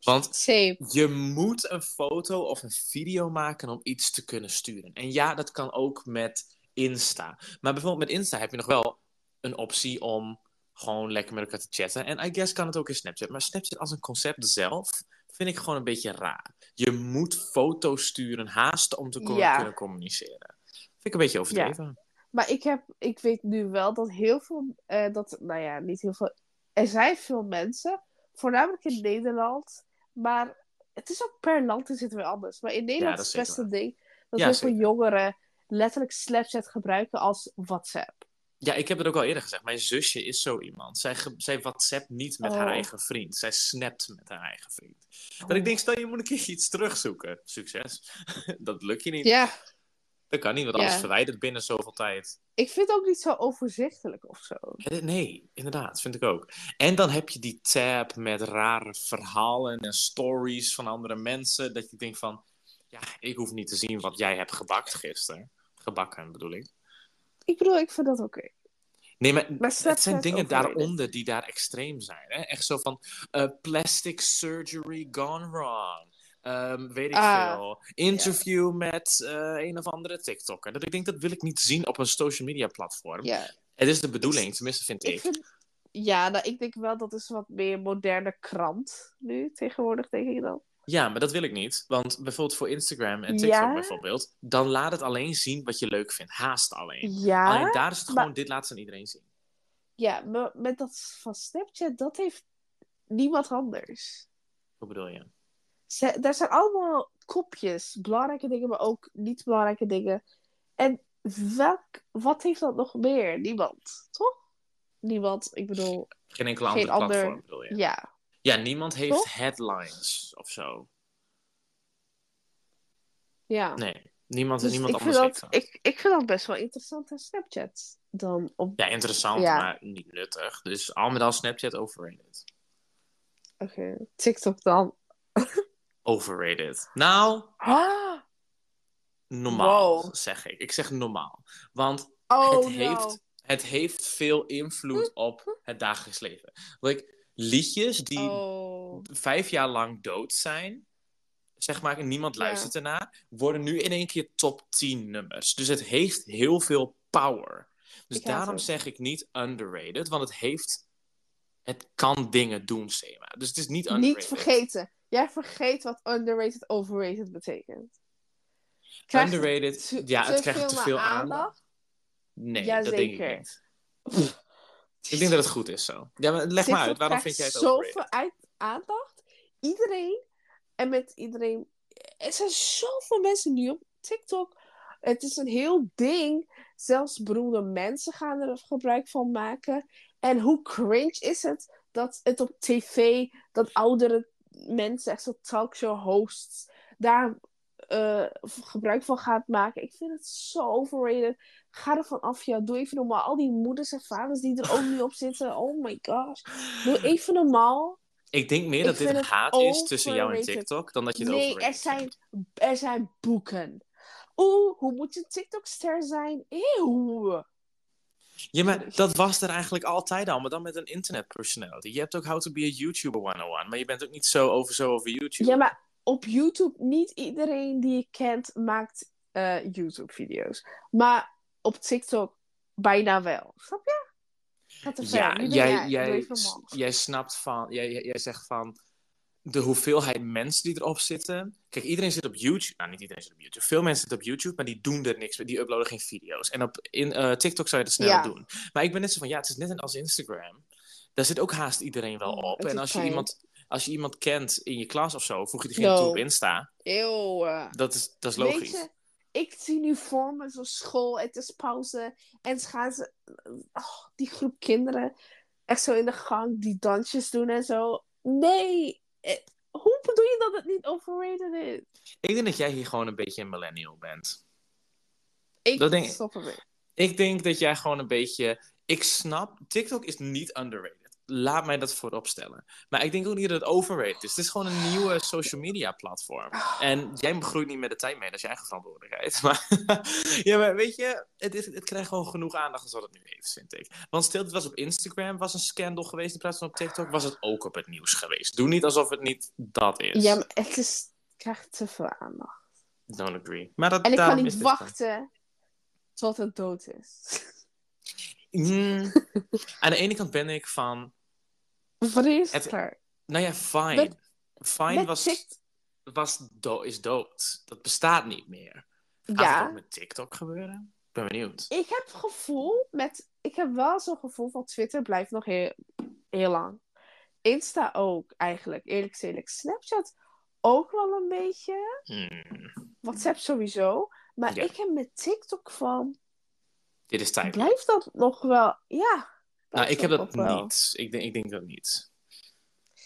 Want same. Je moet een foto of een video maken om iets te kunnen sturen. En ja, dat kan ook met Insta. Maar bijvoorbeeld met Insta heb je nog wel een optie om gewoon lekker met elkaar te chatten. En I guess kan het ook in Snapchat. Maar Snapchat als een concept zelf vind ik gewoon een beetje raar. Je moet foto's sturen, haasten om te Ja. kunnen communiceren. Vind ik een beetje overdreven. Maar ik, heb, ik weet nu wel dat heel veel, eh, dat, nou ja, niet heel veel. Er zijn veel mensen, voornamelijk in Nederland, maar het is ook per land is het weer anders. Maar in Nederland is het best zeker een ding dat Ja, heel veel jongeren letterlijk Snapchat gebruiken als WhatsApp. Ja, ik heb het ook al eerder gezegd. Mijn zusje is zo iemand. Zij, zij WhatsApp niet met haar Oh. eigen vriend. Zij snapt met haar eigen vriend. Dat ik denk, stel je moet een keer iets terugzoeken. Succes. dat lukt je niet. Ja, Dat kan niet, want alles verwijdert binnen zoveel tijd. ik vind het ook niet zo overzichtelijk of zo. Nee, inderdaad, vind ik ook. En dan heb je die tab met rare verhalen en stories van andere mensen. Dat je denkt van, ja, ik hoef niet te zien wat jij hebt gebakt gisteren. Gebakken bedoel ik. Ik bedoel, ik vind dat oké. Nee, maar Maar het zijn dingen daaronder die daar extreem zijn. Hè? Echt zo van eh, plastic surgery gone wrong. Ehm, weet ik Ah, veel. Interview met eh, een of andere TikToker. Dat ik denk, dat wil ik niet zien op een social media platform. Het is de bedoeling, tenminste vind ik. ik vind... Ja, nou, ik denk wel dat is wat meer moderne krant nu tegenwoordig, denk ik dan. Ja, maar dat wil ik niet. Want bijvoorbeeld voor Instagram en TikTok Ja? bijvoorbeeld, dan laat het alleen zien wat je leuk vindt. Haast alleen. Ja, Alleen daar is het maar- gewoon, dit laat ze aan iedereen zien. ja maar met dat van Snapchat, dat heeft niemand anders. Hoe bedoel je? Ze, daar zijn allemaal kopjes, belangrijke dingen, maar ook niet belangrijke dingen. En welk, wat heeft dat nog meer? Niemand, toch? Niemand, ik bedoel, Geen enkele andere ander- platform bedoel je? ja. Ja, niemand heeft Toch? headlines of zo. ja. Nee, niemand, Dus niemand ik, anders vind heeft dat, ik, ik vind dat best wel interessant aan Snapchat. Dan op... Ja, interessant, Ja. maar niet nuttig. Dus al met al Snapchat overrated. Oké, TikTok dan. overrated. Nou, Ah, normaal Wow. zeg ik. Ik zeg normaal. Want oh het, no. heeft, het heeft veel invloed op het dagelijks leven. Like, liedjes die Oh. vijf jaar lang dood zijn, zeg maar, en niemand Ja. luistert ernaar, worden nu in één keer top 10 nummers. Dus het heeft heel veel power. Dus Ik daarom zeg ik niet underrated, want het heeft. Het kan dingen doen, Sema. Dus het is niet underrated. Niet vergeten. Jij vergeet wat underrated, overrated betekent. Krijgt Underrated, te- ja, het krijgt te veel aandacht? aandacht. Nee, dat denk ik niet. Ik denk dat het goed is zo. Ja, maar leg maar uit, waarom vind jij het zoveel overrated? uit- aandacht. Iedereen, en met iedereen, er zijn zoveel mensen nu op TikTok. Het is een heel ding. Zelfs beroemde mensen gaan er gebruik van maken. En hoe cringe is het dat het op tv, dat oudere mensen, echt zo talkshow hosts, daar eh, gebruik van gaat maken. Ik vind het zo overrated. Ga ervan af, ja. Doe even normaal. Al die moeders en vaders die er ook nu op zitten. Oh my gosh. Doe even normaal. Ik denk meer Ik dat dit een haat is tussen jou en. TikTok dan dat je het Nee, er zijn, er zijn boeken. Oeh, hoe moet je TikTok-ster zijn? Eeuw. Ja, maar dat was er eigenlijk altijd al, maar dan met een internet personality. Je hebt ook How to be a YouTuber 101, maar je bent ook niet zo over zo over YouTube. Ja, maar op YouTube, niet iedereen die je kent maakt eh, YouTube-video's. Maar op TikTok bijna wel. Snap je? Te. Ja, jij, jij, normaal. jij snapt van, jij, jij jij zegt van de hoeveelheid mensen die erop zitten. Kijk, iedereen zit op YouTube. Nou, niet iedereen zit op YouTube. Veel mensen zitten op YouTube, maar die doen er niks mee. Die uploaden geen video's. En op in, eh, TikTok zou je het snel Ja. doen. Maar ik ben net zo van, ja, het is net als Instagram. Daar zit ook haast iedereen wel op. En als je, fijn. iemand, als je iemand kent in je klas of zo, voeg je diegene No. toe op Insta. Eeuw. Dat is, dat is logisch. Ik zie nu voor me zo'n school, het is pauze. En ze gaan ze, oh, die groep kinderen, echt zo in de gang, die dansjes doen en zo. Nee, eh, hoe bedoel je dat het niet overrated is? Ik denk dat jij hier gewoon een beetje een millennial bent. Ik Dat denk stop ermee. Ik denk dat jij gewoon een beetje. Ik snap, TikTok is niet underrated. Laat mij dat voorop stellen. Maar ik denk ook niet dat het overrated is. Het is gewoon een nieuwe social media platform. En jij groeit niet met de tijd mee, dat is je eigen verantwoordelijkheid. Maar, ja, maar weet je, het, is, het krijgt gewoon genoeg aandacht als wat het nu heeft, vind ik. Want stil, het was op Instagram, was een scandal geweest in plaats van op TikTok, was het ook op het nieuws geweest. Doe niet alsof het niet dat is. Ja, maar het is, krijgt te veel aandacht. Don't agree. Maar dat, En ik kan niet wachten tot het dood is. Mm, aan de ene kant ben ik van, is het, klaar? nou ja, fine. Met- fine Met was, was do is dood. Dat bestaat niet meer. Gaat Ja, ook met TikTok gebeuren? Ik ben benieuwd. ik heb gevoel met... Ik heb wel zo'n gevoel van Twitter blijft nog heel, heel lang. Insta ook, eigenlijk. Eerlijk gezegd. Snapchat ook wel een beetje. Hmm, WhatsApp sowieso. Maar Ja. ik heb met TikTok van... dit is tijd. Blijft dat nog wel... Ja. Nou, ik heb dat niet. Ik denk, ik denk dat niet.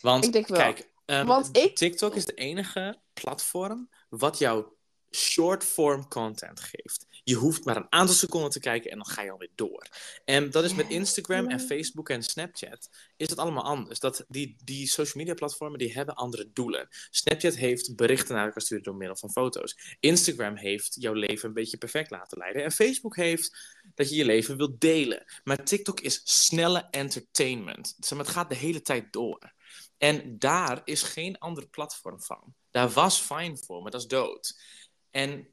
Want, Ik denk wel. kijk, ehm, Want ik- TikTok is de enige platform wat jou short-form content geeft. Je hoeft maar een aantal seconden te kijken en dan ga je alweer door. En dat is met. Instagram en. Facebook en Snapchat is het allemaal anders. Dat, die, die social media platformen die hebben andere doelen. Snapchat heeft berichten naar elkaar sturen door middel van foto's. Instagram heeft jouw leven een beetje perfect laten leiden. En Facebook heeft dat je je leven wilt delen. Maar TikTok is snelle entertainment. Zeg maar, het gaat de hele tijd door. En daar is geen andere platform van. Daar was Fine voor, maar dat is dood. En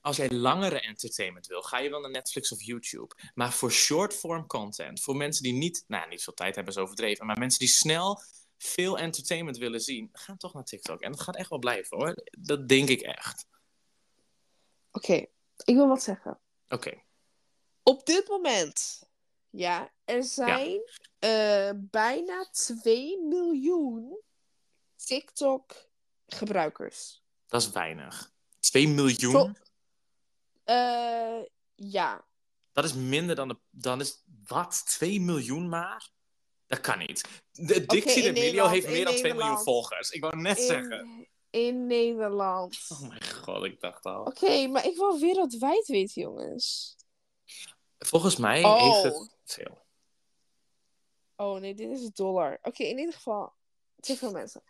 als jij langere entertainment wil, ga je wel naar Netflix of YouTube. Maar voor short-form content, voor mensen die niet, nou niet veel tijd hebben, is overdreven, maar mensen die snel veel entertainment willen zien, gaan toch naar TikTok. En dat gaat echt wel blijven hoor. Dat denk ik echt. Oké, ik wil wat zeggen. Oké. Op dit moment, ja, er zijn eh, bijna 2 miljoen TikTok-gebruikers. Dat is weinig. 2 miljoen? Eh, ja, Dat is minder dan de. Dan is. Wat? 2 miljoen maar? Dat kan niet. De Dixie D'Amelio Nederland, heeft meer dan 2 miljoen volgers. Ik wou net zeggen. in, in Nederland. Oh mijn god, ik dacht al. Oké, maar ik wil wereldwijd weten, jongens. Volgens mij Oh. heeft het veel. Oh nee, dit is dollar. Oké, in ieder geval, te veel mensen.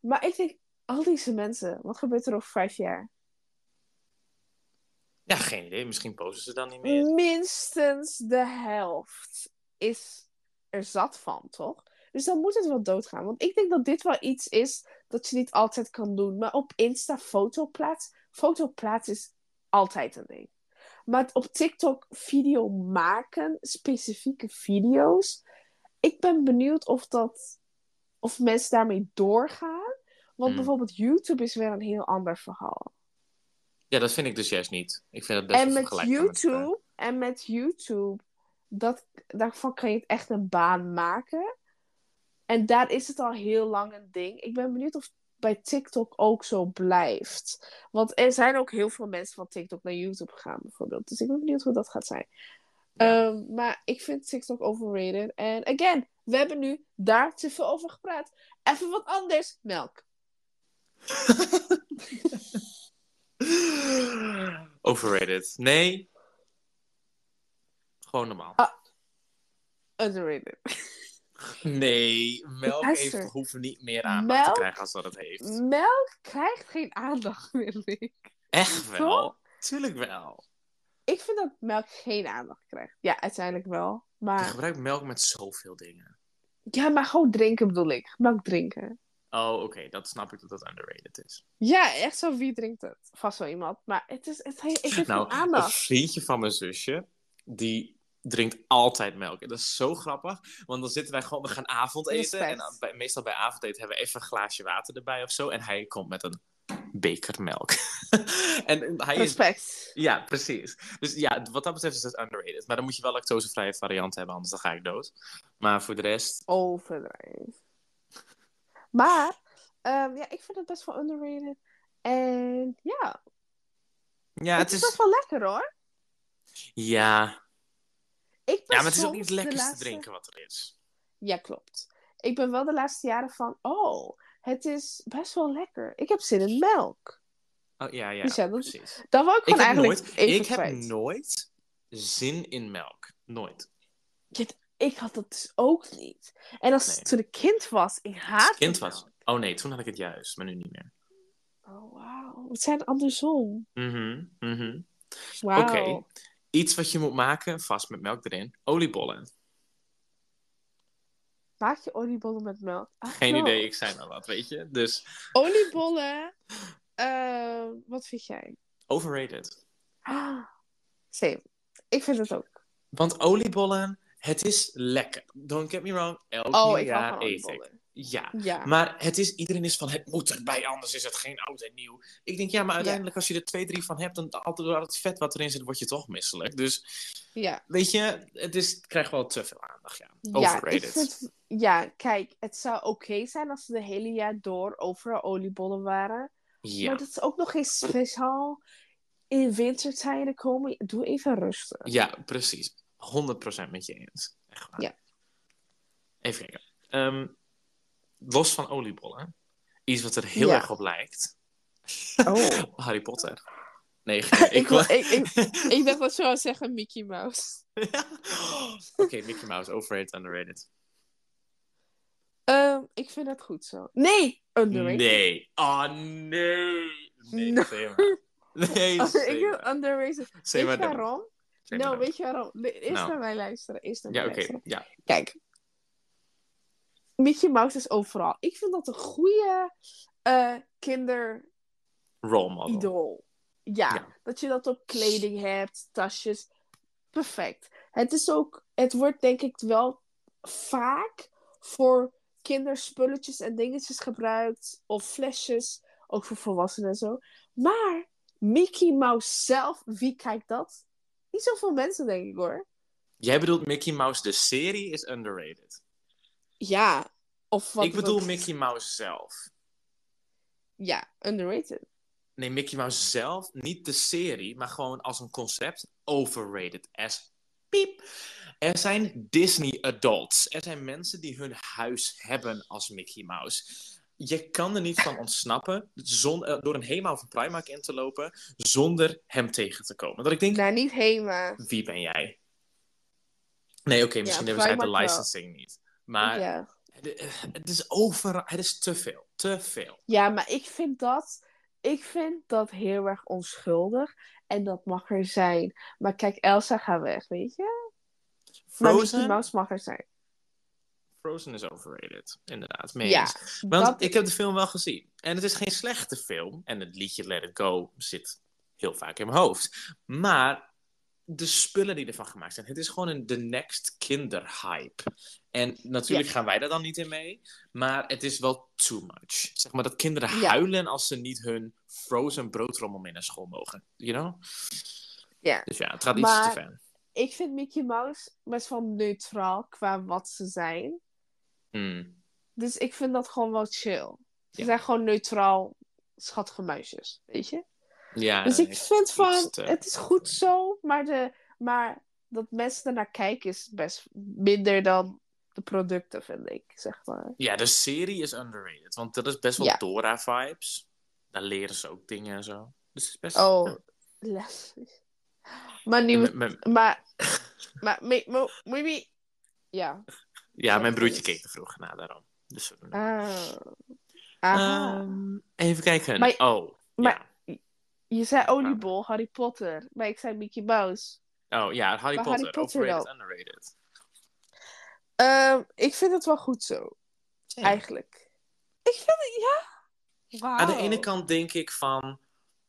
Maar ik denk, al deze mensen, wat gebeurt er over vijf jaar? Ja, geen idee. Misschien posten ze dan niet meer. Minstens de helft is er zat van, toch? Dus dan moet het wel doodgaan. Want ik denk dat dit wel iets is dat je niet altijd kan doen. Maar op Insta fotoplaats, fotoplaats is altijd een ding. Maar op TikTok video maken, specifieke video's. Ik ben benieuwd of dat, of mensen daarmee doorgaan. Want Hmm. bijvoorbeeld YouTube is weer een heel ander verhaal. Ja, dat vind ik dus juist niet. Ik vind het best En met elkaar. YouTube, en met YouTube, dat, daarvan kan je het echt een baan maken. En daar is het al heel lang een ding. Ik ben benieuwd of bij TikTok ook zo blijft. Want er zijn ook heel veel mensen van TikTok naar YouTube gegaan, bijvoorbeeld. Dus ik ben benieuwd hoe dat gaat zijn. Ja. Ehm, maar ik vind TikTok overrated. En again, we hebben nu daar te veel over gepraat. Even wat anders. Melk. Overrated. Nee. Gewoon normaal. Ah. Underrated. Nee, melk heeft, hoeft niet meer aandacht Melk- te krijgen als dat het heeft. Melk krijgt geen aandacht meer, Nick. Echt wel? Tuurlijk wel. Ik vind dat melk geen aandacht krijgt. Ja, uiteindelijk wel. Je Maar gebruikt melk met zoveel dingen. ja, maar gewoon drinken bedoel ik. Melk drinken. Oh, oké. Dat snap ik dat dat underrated is. Ja, echt zo. Wie drinkt het? Vast wel iemand. Maar het is, het, he- ik heb Nou, geen een aandacht. vriendje van mijn zusje, die drinkt altijd melk. En dat is zo grappig, want dan zitten wij gewoon, we gaan avondeten. Respect. En dan, bij, meestal bij avondeten hebben we even een glaasje water erbij of zo. En hij komt met een beker melk. en hij is Respect. Ja, precies. Dus ja, wat dat betreft is het underrated. Maar dan moet je wel lactosevrije variant hebben, anders dan ga ik dood. Maar voor de rest, Overdrijven. Maar, ehm, ja, ik vind het best wel underrated. En ja, ja, het, het is is... best wel lekker hoor. Ja. Ik ben ja, maar het is ook niet lekkerste laatste- drinken wat er is. Ja, klopt. Ik ben wel de laatste jaren van, oh, het is best wel lekker. Ik heb zin in melk. Oh, ja, ja, Dus ja, dat- precies. Dan wil ik gewoon eigenlijk nooit, even ik heb nooit zin in melk. Nooit. Ik had dat dus ook niet. En als Nee. toen ik kind was, ik haatte kind melk. was. Oh nee, toen had ik het juist, maar nu niet meer. Oh, wauw. Het zijn andersom. Mhm, mhm. Wauw. Oké. Iets wat je moet maken, vast met melk erin. Oliebollen. Maak je oliebollen met melk? Geen no. idee, ik zei maar wat, weet je. Dus Oliebollen. eh, wat vind jij? overrated. Ah, same. Ik vind het ook. Want oliebollen, het is lekker. Don't get me wrong, elk Oh, jaar eet ik. Ja. Ja. Maar het is, iedereen is van, het moet erbij, anders is het geen oud en nieuw. Ik denk, ja, maar uiteindelijk als je er twee, drie van hebt, dan altijd door het vet wat erin zit, word je toch misselijk. Dus, Ja. weet je, het, is, het krijgt wel te veel aandacht, ja. Ja, Overrated. vind, ja, kijk, het zou oké zijn als er de hele jaar door overal oliebollen waren. Ja. Maar dat is ook nog geen speciaal in wintertijden komen. Doe even rustig. ja, precies. 100% met je eens. Echt waar. Ja. Even kijken. Ehm, los van oliebollen, iets wat er heel Ja. erg op lijkt. Oh. Harry Potter. Nee, geen- ik, wil- ik, ik, ik dacht dat zou zeggen Mickey Mouse. Oké, Mickey Mouse, overrated, underrated. Ehm, ik vind het goed zo. Nee, underrated. Nee. Oh, nee. Nee, No. Nee, ik maar. underrated. Weet je waarom? Nou, weet je waarom? Eerst Nou. naar mij luisteren. Eerst naar Ja, mij oké. luisteren. Ja. Kijk. Mickey Mouse is overal. Ik vind dat een goede eh kinderidool. Role Ja. dat je dat op kleding hebt, tasjes. Perfect. Het is ook, het wordt denk ik wel vaak voor kinderspulletjes en dingetjes gebruikt. Of flesjes, ook voor volwassenen en zo. Maar Mickey Mouse zelf, wie kijkt dat? Niet zoveel mensen, denk ik hoor. Jij bedoelt Mickey Mouse, de serie is underrated. Ja, of wat Ik bedoel Mickey Mouse zelf. Ja, underrated. Nee, Mickey Mouse zelf, niet de serie, maar gewoon als een concept, overrated as piep. Er zijn Disney adults. Er zijn mensen die hun huis hebben als Mickey Mouse. Je kan er niet van ontsnappen zon- eh, door een Hema of een Primark in te lopen zonder hem tegen te komen. Dat ik denk, Nou, niet Hema. wie ben jij? Nee, oké, misschien hebben zij de wel. licensing niet. Maar ja. Het, het is overal, het is te veel, te veel. Ja, maar ik vind dat... Ik vind dat heel erg onschuldig. En dat mag er zijn. Maar kijk, Elsa gaat weg, weet je? Maar Frozen, Mouse mag er zijn. Frozen is overrated, inderdaad. Mee Ja. Want dat- ik heb de film wel gezien. En het is geen slechte film. En het liedje Let It Go zit heel vaak in mijn hoofd. Maar de spullen die ervan gemaakt zijn. Het is gewoon een the next kinderhype. En natuurlijk Ja. gaan wij daar dan niet in mee. Maar het is wel too much. Zeg maar dat kinderen Ja. huilen als ze niet hun frozen broodrommel mee naar school mogen. You know? Ja. Dus ja, het gaat iets te ver. Ik vind Mickey Mouse best wel neutraal qua wat ze zijn. Hmm. Dus ik vind dat gewoon wel chill. Ze Ja. zijn gewoon neutraal schattige muisjes, weet je? Ja, Dus ik vind van, te- het is goed zo, maar, de, maar dat mensen ernaar kijken is best minder dan de producten, vind ik, zeg maar. Ja, de serie is underrated. Want dat is best wel Ja. Dora-vibes. Daar leren ze ook dingen en zo. Dus het is best... Oh, les. Maar nu, maar, maar, me- ja. ja, mijn broertje keek te vroeg naar daarom. Dus. Aha. Ehm, even kijken. Maar- oh, maar- ja. Je zei oliebol, Harry Potter, maar ik zei Mickey Mouse. Oh ja, Harry Maar Potter. Harry Potter overrated, underrated. Ehm, ik vind het wel goed zo, Ja. eigenlijk. Ik vind het, ja. Wauw. Aan de ene kant denk ik van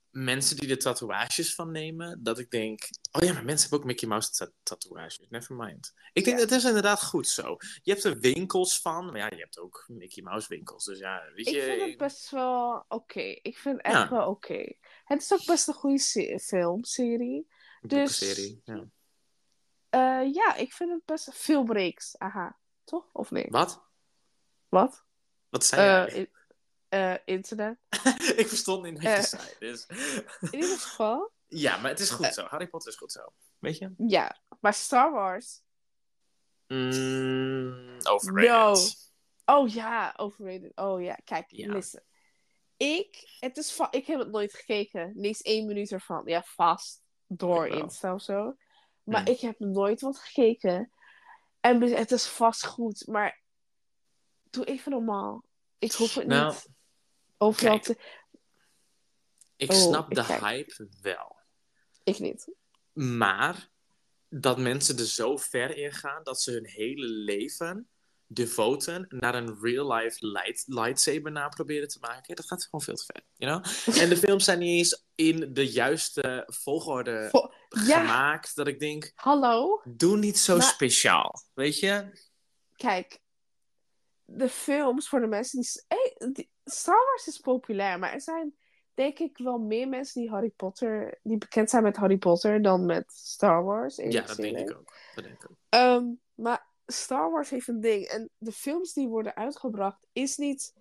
mensen die er tatoeages van nemen, dat ik denk, oh ja, maar mensen hebben ook Mickey Mouse ta- tatoeages. Never mind. Ik denk, Ja. het is inderdaad goed zo. Je hebt er winkels van, maar ja, je hebt ook Mickey Mouse winkels. Dus ja, weet Ik je. vind het best wel oké. Ik vind het echt Ja. wel oké. Het is ook best een goede se- filmserie. een dus- boekenserie, ja. Eh, ja, ik vind het best filmreeks. Aha, toch? Of nee? Wat? Wat? Wat zei eh, internet. ik verstond niet wat je zei. Dus... In ieder geval. ja, maar het is goed zo. Harry Potter is goed zo. Weet je? Ja, maar Star Wars. Mm, overrated. Oh ja, overrated. Oh ja, kijk, Ja. listen. Ik, het is va- ik heb het nooit gekeken. Eens één minuut ervan. Ja, vast. Door. Insta of zo. Maar ik heb nooit wat gekeken. En be- het is vast goed. Maar doe even normaal. Ik hoef het Nou, niet overal te... Ik Oh, snap ik de kijk. hype wel. Ik niet. Maar dat mensen er zo ver in gaan dat ze hun hele leven devoten naar een real-life light, lightsaber na proberen te maken, dat gaat gewoon veel te ver. You know? En de films zijn niet eens in de juiste volgorde ja, gemaakt, dat ik denk, hallo. doe niet zo Maar- speciaal. Weet je? Kijk. De films voor de mensen die... Hey, die- Star Wars is populair. Maar er zijn denk ik wel meer mensen die Harry Potter... Die bekend zijn met Harry Potter dan met Star Wars. Ja, dat denk ik ook. Dat denk ik ook. Maar Star Wars heeft een ding. En de films die worden uitgebracht is niet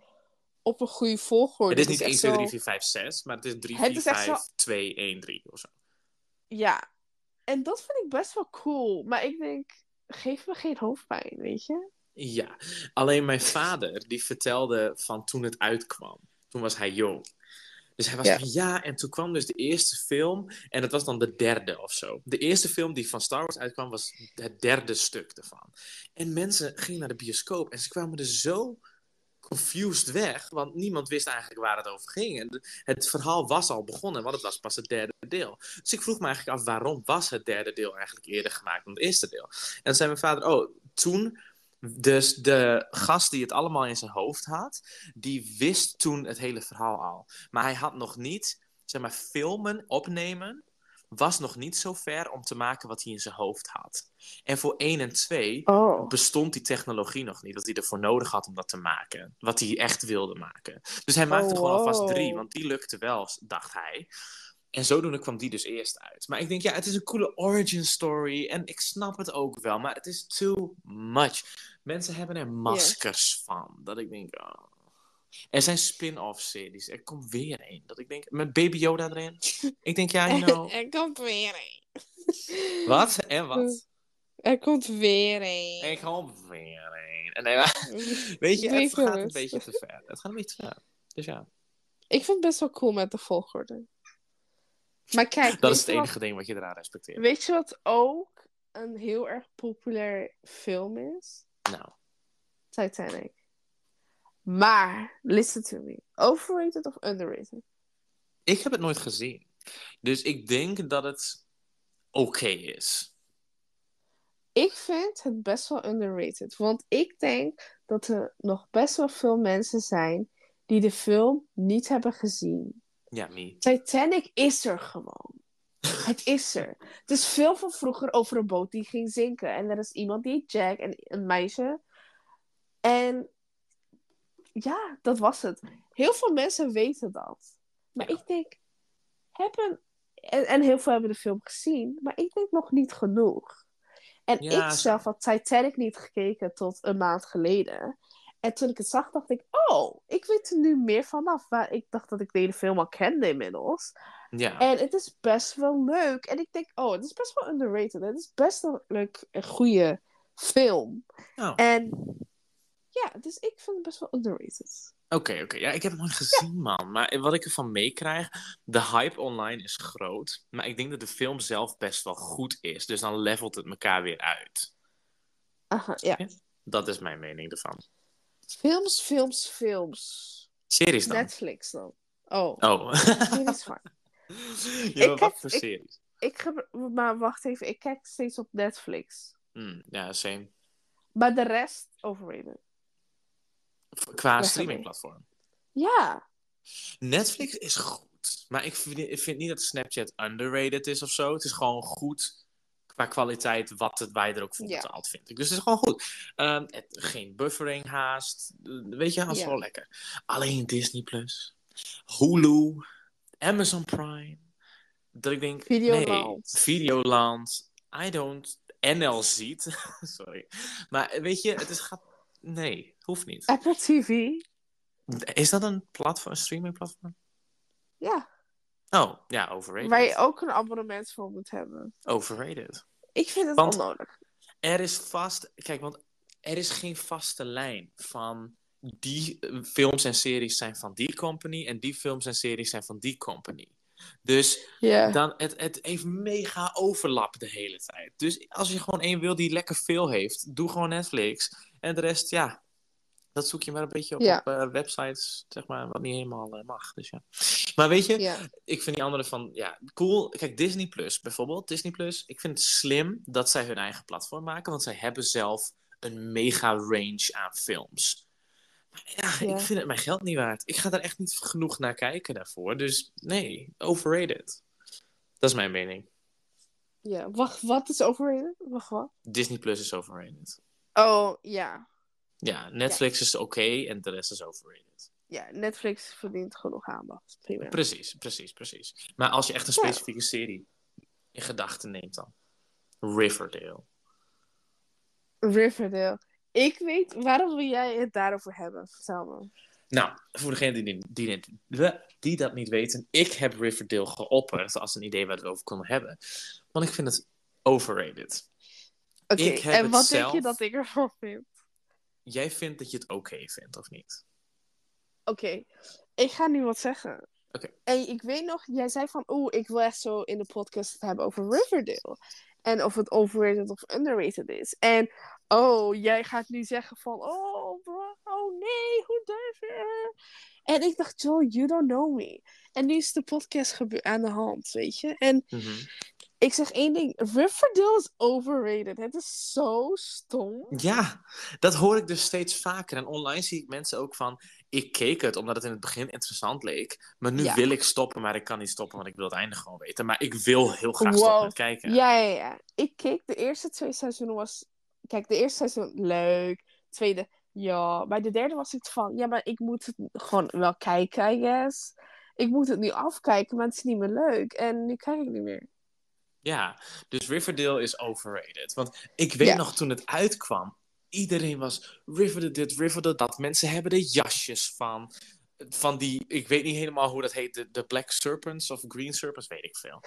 op een goede volgorde. Het is niet echt 1, 2, zo- 3, 4, 5, 6, maar het is 3, Het 4, is echt 5, zo- 2, 1, 3 of zo. Ja. En dat vind ik best wel cool. Maar ik denk, geef me geen hoofdpijn, weet je? Ja, alleen mijn vader die vertelde van toen het uitkwam. Toen was hij jong. Dus hij was Ja. van ja, en toen kwam dus de eerste film. En dat was dan de derde of zo. De eerste film die van Star Wars uitkwam was het derde stuk ervan. En mensen gingen naar de bioscoop en ze kwamen er zo confused weg. Want niemand wist eigenlijk waar het over ging. En het verhaal was al begonnen, want het was pas het derde deel. Dus ik vroeg me eigenlijk af waarom was het derde deel eigenlijk eerder gemaakt dan het eerste deel. En toen zei mijn vader, oh, toen dus de gast die het allemaal in zijn hoofd had, die wist toen het hele verhaal al. Maar hij had nog niet, zeg maar, filmen, opnemen, was nog niet zo ver om te maken wat hij in zijn hoofd had. En voor 1 en 2 Oh. bestond die technologie nog niet, dat hij ervoor nodig had om dat te maken. Wat hij echt wilde maken. Dus hij maakte Oh, gewoon alvast drie, want die lukte wel, dacht hij. En zodoende kwam die dus eerst uit. Maar ik denk, ja, het is een coole origin story. En ik snap het ook wel, maar het is too much. Mensen hebben er maskers van. Dat ik denk, oh. Er zijn spin-off series. Er komt weer een. Dat ik denk, met Baby Yoda erin. Ik denk, ja, you know. er komt weer een. Wat? En wat? Er komt weer een. Er komt weer een. En nee, maar, weet je, het gaat een beetje te ver. Het gaat een beetje te ver. Dus ja, Ik vind het best wel cool met de volgorde. Maar kijk, dat is het wat- enige ding wat je eraan respecteert. Weet je wat ook een heel erg populair film is? Nou, Titanic. Maar, listen to me. Overrated of underrated? Ik heb het nooit gezien. Dus ik denk dat het oké is. Ik vind het best wel underrated. Want ik denk dat er nog best wel veel mensen zijn die de film niet hebben gezien. Ja, me. Titanic is er gewoon. Het is er. Het is veel van vroeger over een boot die ging zinken. En er is iemand die Jack en een meisje. En ja, dat was het. Heel veel mensen weten dat. Maar Ja. ik denk, hebben, en, en heel veel hebben de film gezien, maar ik denk nog niet genoeg. En Ja, ik zelf had Titanic niet gekeken tot een maand geleden. En toen ik het zag, dacht ik, oh, ik weet er nu meer vanaf. Waar ik dacht dat ik de hele film al kende inmiddels. Ja. En het is best wel leuk. En ik denk, oh, het is best wel underrated. Het is best wel leuk, een goede film. Oh. En ja, dus ik vind het best wel underrated. Oké, oké. Ja, ik heb het nooit gezien, man. Maar wat ik ervan meekrijg, de hype online is groot. Maar ik denk dat de film zelf best wel goed is. Dus dan levelt het elkaar weer uit. Aha, ja. Ja. Dat is mijn mening ervan. Films, films, films. Series dan? Netflix dan. Oh, Oh. series fijn. ja, Ik wat voor series? Ik maar wacht even, ik kijk steeds op Netflix. Hmm, ja, same. Maar de rest overrated. Qua streamingplatform. Ja, Netflix is goed. Maar ik vind, ik vind niet dat Snapchat underrated is of zo. Het is gewoon goed qua kwaliteit wat het, wij er ook voor Ja. betaald, vind ik. Dus het is gewoon goed. Ehm, het, geen buffering haast. Eh, Weet je, dat is Ja. wel lekker. Alleen Disney+, Plus, Hulu, Amazon Prime. Dat ik denk, Videoland. nee, Videoland, I don't, NL ziet. Sorry. Maar weet je, het is, gaat, nee, hoeft niet. Apple TV. Is dat een platform, een streamingplatform? Ja, Oh, ja, overrated. waar je ook een abonnement voor moet hebben. Overrated. Ik vind het Want- onnodig. Er is vast... Kijk, want er is geen vaste lijn van... Die eh, films en series zijn van die company... en die films en series zijn van die company. Dus dan, het, het heeft mega overlap de hele tijd. Dus als je gewoon één wil die lekker veel heeft... doe gewoon Netflix. En de rest, ja... Dat zoek je maar een beetje op, op eh, websites, zeg maar, wat niet helemaal eh, mag. Dus ja. Maar weet je, ja. ik vind die andere van, ja, cool. Kijk, Disney Plus bijvoorbeeld. Disney Plus, ik vind het slim dat zij hun eigen platform maken, want zij hebben zelf een mega range aan films. Maar ja, Ja. ik vind het mijn geld niet waard. Ik ga daar echt niet genoeg naar kijken daarvoor. Dus nee, overrated. Dat is mijn mening. ja. Wacht, wat is overrated? Wacht, wat? Disney Plus is overrated. Oh, ja. Ja, Netflix is oké en de rest is overrated. Ja, Netflix verdient genoeg aandacht. Prima. Precies, precies, precies. Maar als je echt een Ja. specifieke serie in gedachten neemt dan. Riverdale. Riverdale. Ik weet, waarom wil jij het daarover hebben? Vertel me. Nou, voor degenen die, die, die, die dat niet weten, ik heb Riverdale geopperd als een idee waar we het over konden hebben. Want ik vind het overrated. Oké, en wat denk je dat ik ervan vind? Jij vindt dat je het oké vindt, of niet? Oké, ik ga nu wat zeggen. Oké. En ik weet nog, jij zei van, oeh, ik wil echt zo in de podcast het hebben over Riverdale. En of het overrated of underrated is. En, oh, jij gaat nu zeggen van, oh, bro, oh nee, hoe durf je? En ik dacht, Joel, you don't know me. En nu is de podcast aan de hand, weet je? En Mhm. ik zeg één ding, Riverdale is overrated. Het is zo stom. Ja, dat hoor ik dus steeds vaker. En online zie ik mensen ook van, ik keek het omdat het in het begin interessant leek. Maar nu Ja. wil ik stoppen, maar ik kan niet stoppen, want ik wil het einde gewoon weten. Maar ik wil heel graag Wow. stoppen met kijken. Ja, ja, ja. Ik keek de eerste twee seizoenen was... Kijk, de eerste seizoen leuk. Tweede, ja. Bij de derde was ik van... Ja, maar ik moet het gewoon wel kijken, I guess. Ik moet het nu afkijken, maar het is niet meer leuk. En nu kijk ik niet meer. Ja, dus Riverdale is overrated. Want ik weet Ja. nog toen het uitkwam, iedereen was Riverdale dit, Riverdale dat. Mensen hebben er jasjes van. Van die, ik weet niet helemaal hoe dat heet, de, de Black Serpents of Green Serpents, weet ik veel.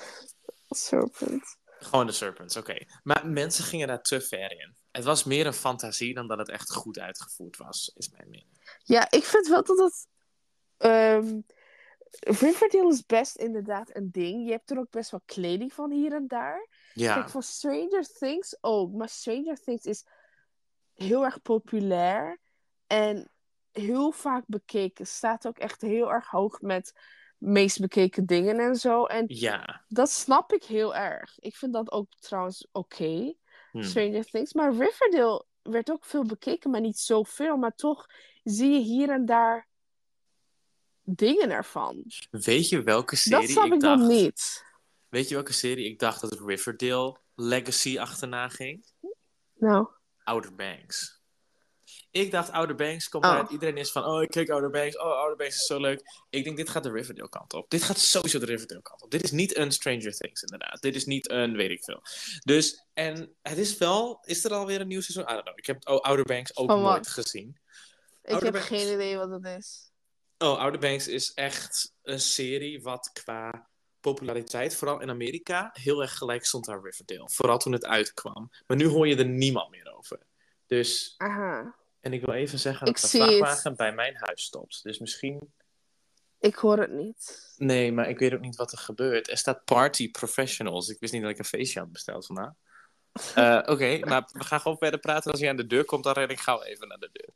Serpent. Gewoon de Serpents, oké. Maar mensen gingen daar te ver in. Het was meer een fantasie dan dat het echt goed uitgevoerd was, is mijn mening. Ja, ik vind wel dat het... ehm, Riverdale is best inderdaad een ding. Je hebt er ook best wel kleding van hier en daar. Ja, Kijk, van Stranger Things ook. Maar Stranger Things is heel erg populair. En heel vaak bekeken. Staat ook echt heel erg hoog met meest bekeken dingen en zo. En Ja. dat snap ik heel erg. Ik vind dat ook trouwens oké. Hm. Stranger Things. Maar Riverdale werd ook veel bekeken, maar niet zoveel. Maar toch zie je hier en daar dingen ervan. Weet je welke Dat serie snap ik, ik dacht? dan niet. Weet je welke serie ik dacht dat Riverdale Legacy achterna ging? Nou, Outer Banks. Ik dacht Outer Banks komt Oh. uit. Iedereen is van, oh, ik kijk Outer Banks. Oh, Outer Banks is zo leuk. Ik denk, dit gaat de Riverdale kant op. Dit gaat sowieso de Riverdale kant op. Dit is niet een Stranger Things, inderdaad. Dit is niet een, weet ik veel. Dus, en het is wel, is er alweer een nieuw seizoen? I don't know. Ik heb oh, Outer Banks ook Van wat? nooit gezien. ik Outer heb Banks. geen idee wat het is. Oh, Outer Banks is echt een serie wat qua populariteit, vooral in Amerika, heel erg gelijk stond aan Riverdale. Vooral toen het uitkwam. Maar nu hoor je er niemand meer over. Dus, Aha, en ik wil even zeggen Ik dat de zie het. vrachtwagen bij mijn huis stopt. Dus misschien... ik hoor het niet. Nee, maar ik weet ook niet wat er gebeurt. Er staat Party Professionals. Ik wist niet dat ik een feestje had besteld vandaag. Eh, Oké, maar we gaan gewoon verder praten. Als hij aan de deur komt, dan ren ik gauw even naar de deur.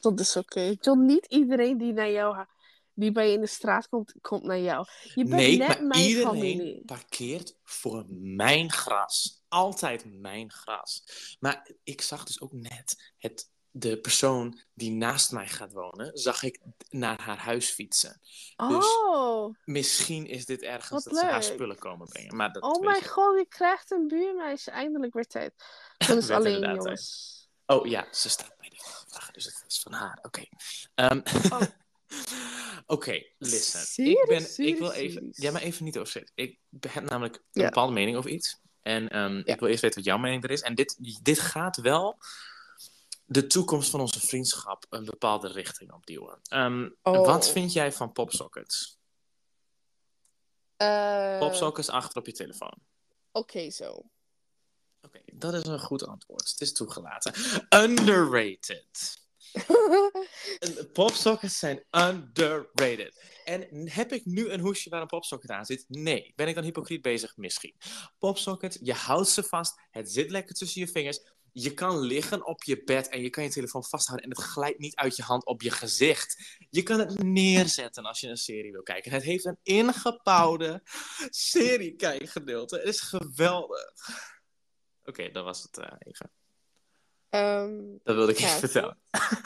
Dat is oké. John, niet iedereen die naar jou, die bij je in de straat komt, komt naar jou. Je bent Nee, net maar mijn iedereen familie. parkeert voor mijn gras. Altijd mijn gras. Maar ik zag dus ook net het, de persoon die naast mij gaat wonen, zag ik naar haar huis fietsen. Dus- Oh, Misschien is dit ergens Wat dat ze haar spullen komen brengen. Maar dat oh mijn je. god, je krijgt een buurmeisje. Eindelijk weer tijd. Toen is alleen, jongens. Oh ja, ze staat bij de vrachtwagen, dus het is van haar. Oké. Ehm, Oh. Oké, listen. Serieus, ik, ben, ik wil even. Ja, maar even niet over. Ik heb namelijk een bepaalde mening over iets. En ehm, ik wil eerst weten wat jouw mening er is. En dit, dit gaat wel de toekomst van onze vriendschap een bepaalde richting opduwen. Ehm, Oh. Wat vind jij van popsockets? Eh, Popsockets achter op je telefoon. Oké, zo. Oké, dat is een goed antwoord. Het is toegelaten. Underrated. Popsockets zijn underrated. En heb ik nu een hoesje waar een popsocket aan zit? Nee. Ben ik dan hypocriet bezig? Misschien. Popsocket, je houdt ze vast. Het zit lekker tussen je vingers. Je kan liggen op je bed en je kan je telefoon vasthouden en het glijdt niet uit je hand op je gezicht. Je kan het neerzetten als je een serie wil kijken. Het heeft een ingebouwde seriekijkgedeelte. Het is geweldig. Oké, dat was het eh, even. Ehm, Dat wilde ik Ja, even vertellen.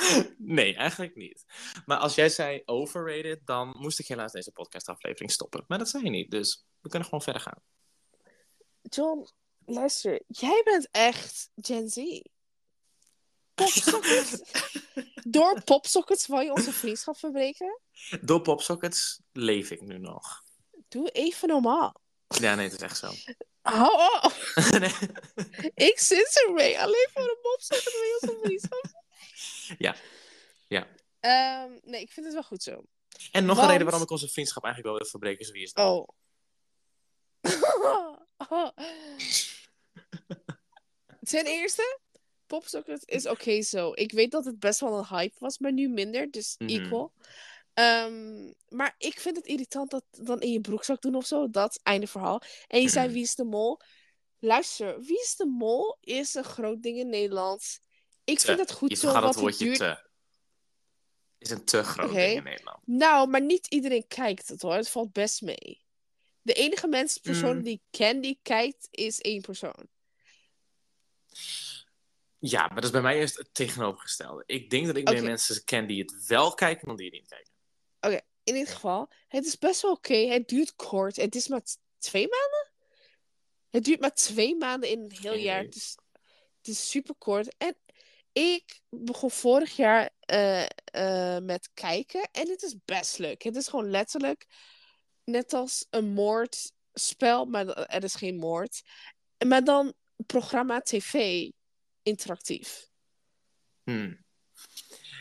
nee, eigenlijk niet. Maar als jij zei overrated, dan moest ik helaas deze podcastaflevering stoppen. Maar dat zei je niet, dus we kunnen gewoon verder gaan. John, luister. Jij bent echt Gen Z. Popsockets. Door popsockets wil je onze vriendschap verbreken? Door popsockets leef ik nu nog. Doe even normaal. Ja, nee, het is echt zo. Hou op. Nee. Ik zit ermee. Alleen voor een je onze vriendschap. Ja. Ja. Ehm, nee, ik vind het wel goed zo. En nog Want- een reden waarom ik onze vriendschap eigenlijk wel wil verbreken is wie is dat? Oh. Ten eerste, popsocket is oké zo. Ik weet dat het best wel een hype was, maar nu minder, dus Mhm. equal. Ehm, maar ik vind het irritant dat dan in je broekzak doen of zo. Dat, einde verhaal. En je zei, Mhm. wie is de mol? Luister, wie is de mol is een groot ding in Nederland. Ik Te. vind het goed Je zo, want het woordje duurt... te. Is een te groot ding in Nederland. Nou, maar niet iedereen kijkt het hoor. Het valt best mee. De enige mensen, persoon Mm. die ik ken die kijkt, is één persoon. Ja, maar dat is bij mij eerst het tegenovergestelde. Ik denk dat ik meer mensen ken die het wel kijken dan die het niet kijken. In ieder geval, het is best wel oké. Het duurt kort. Het is maar twee maanden? Het duurt maar twee maanden in een heel jaar. Het is, het is super kort. En ik begon vorig jaar eh, eh, met kijken. En het is best leuk. Het is gewoon letterlijk net als een moordspel, maar er is geen moord. Maar dan programma tv interactief. Hmm.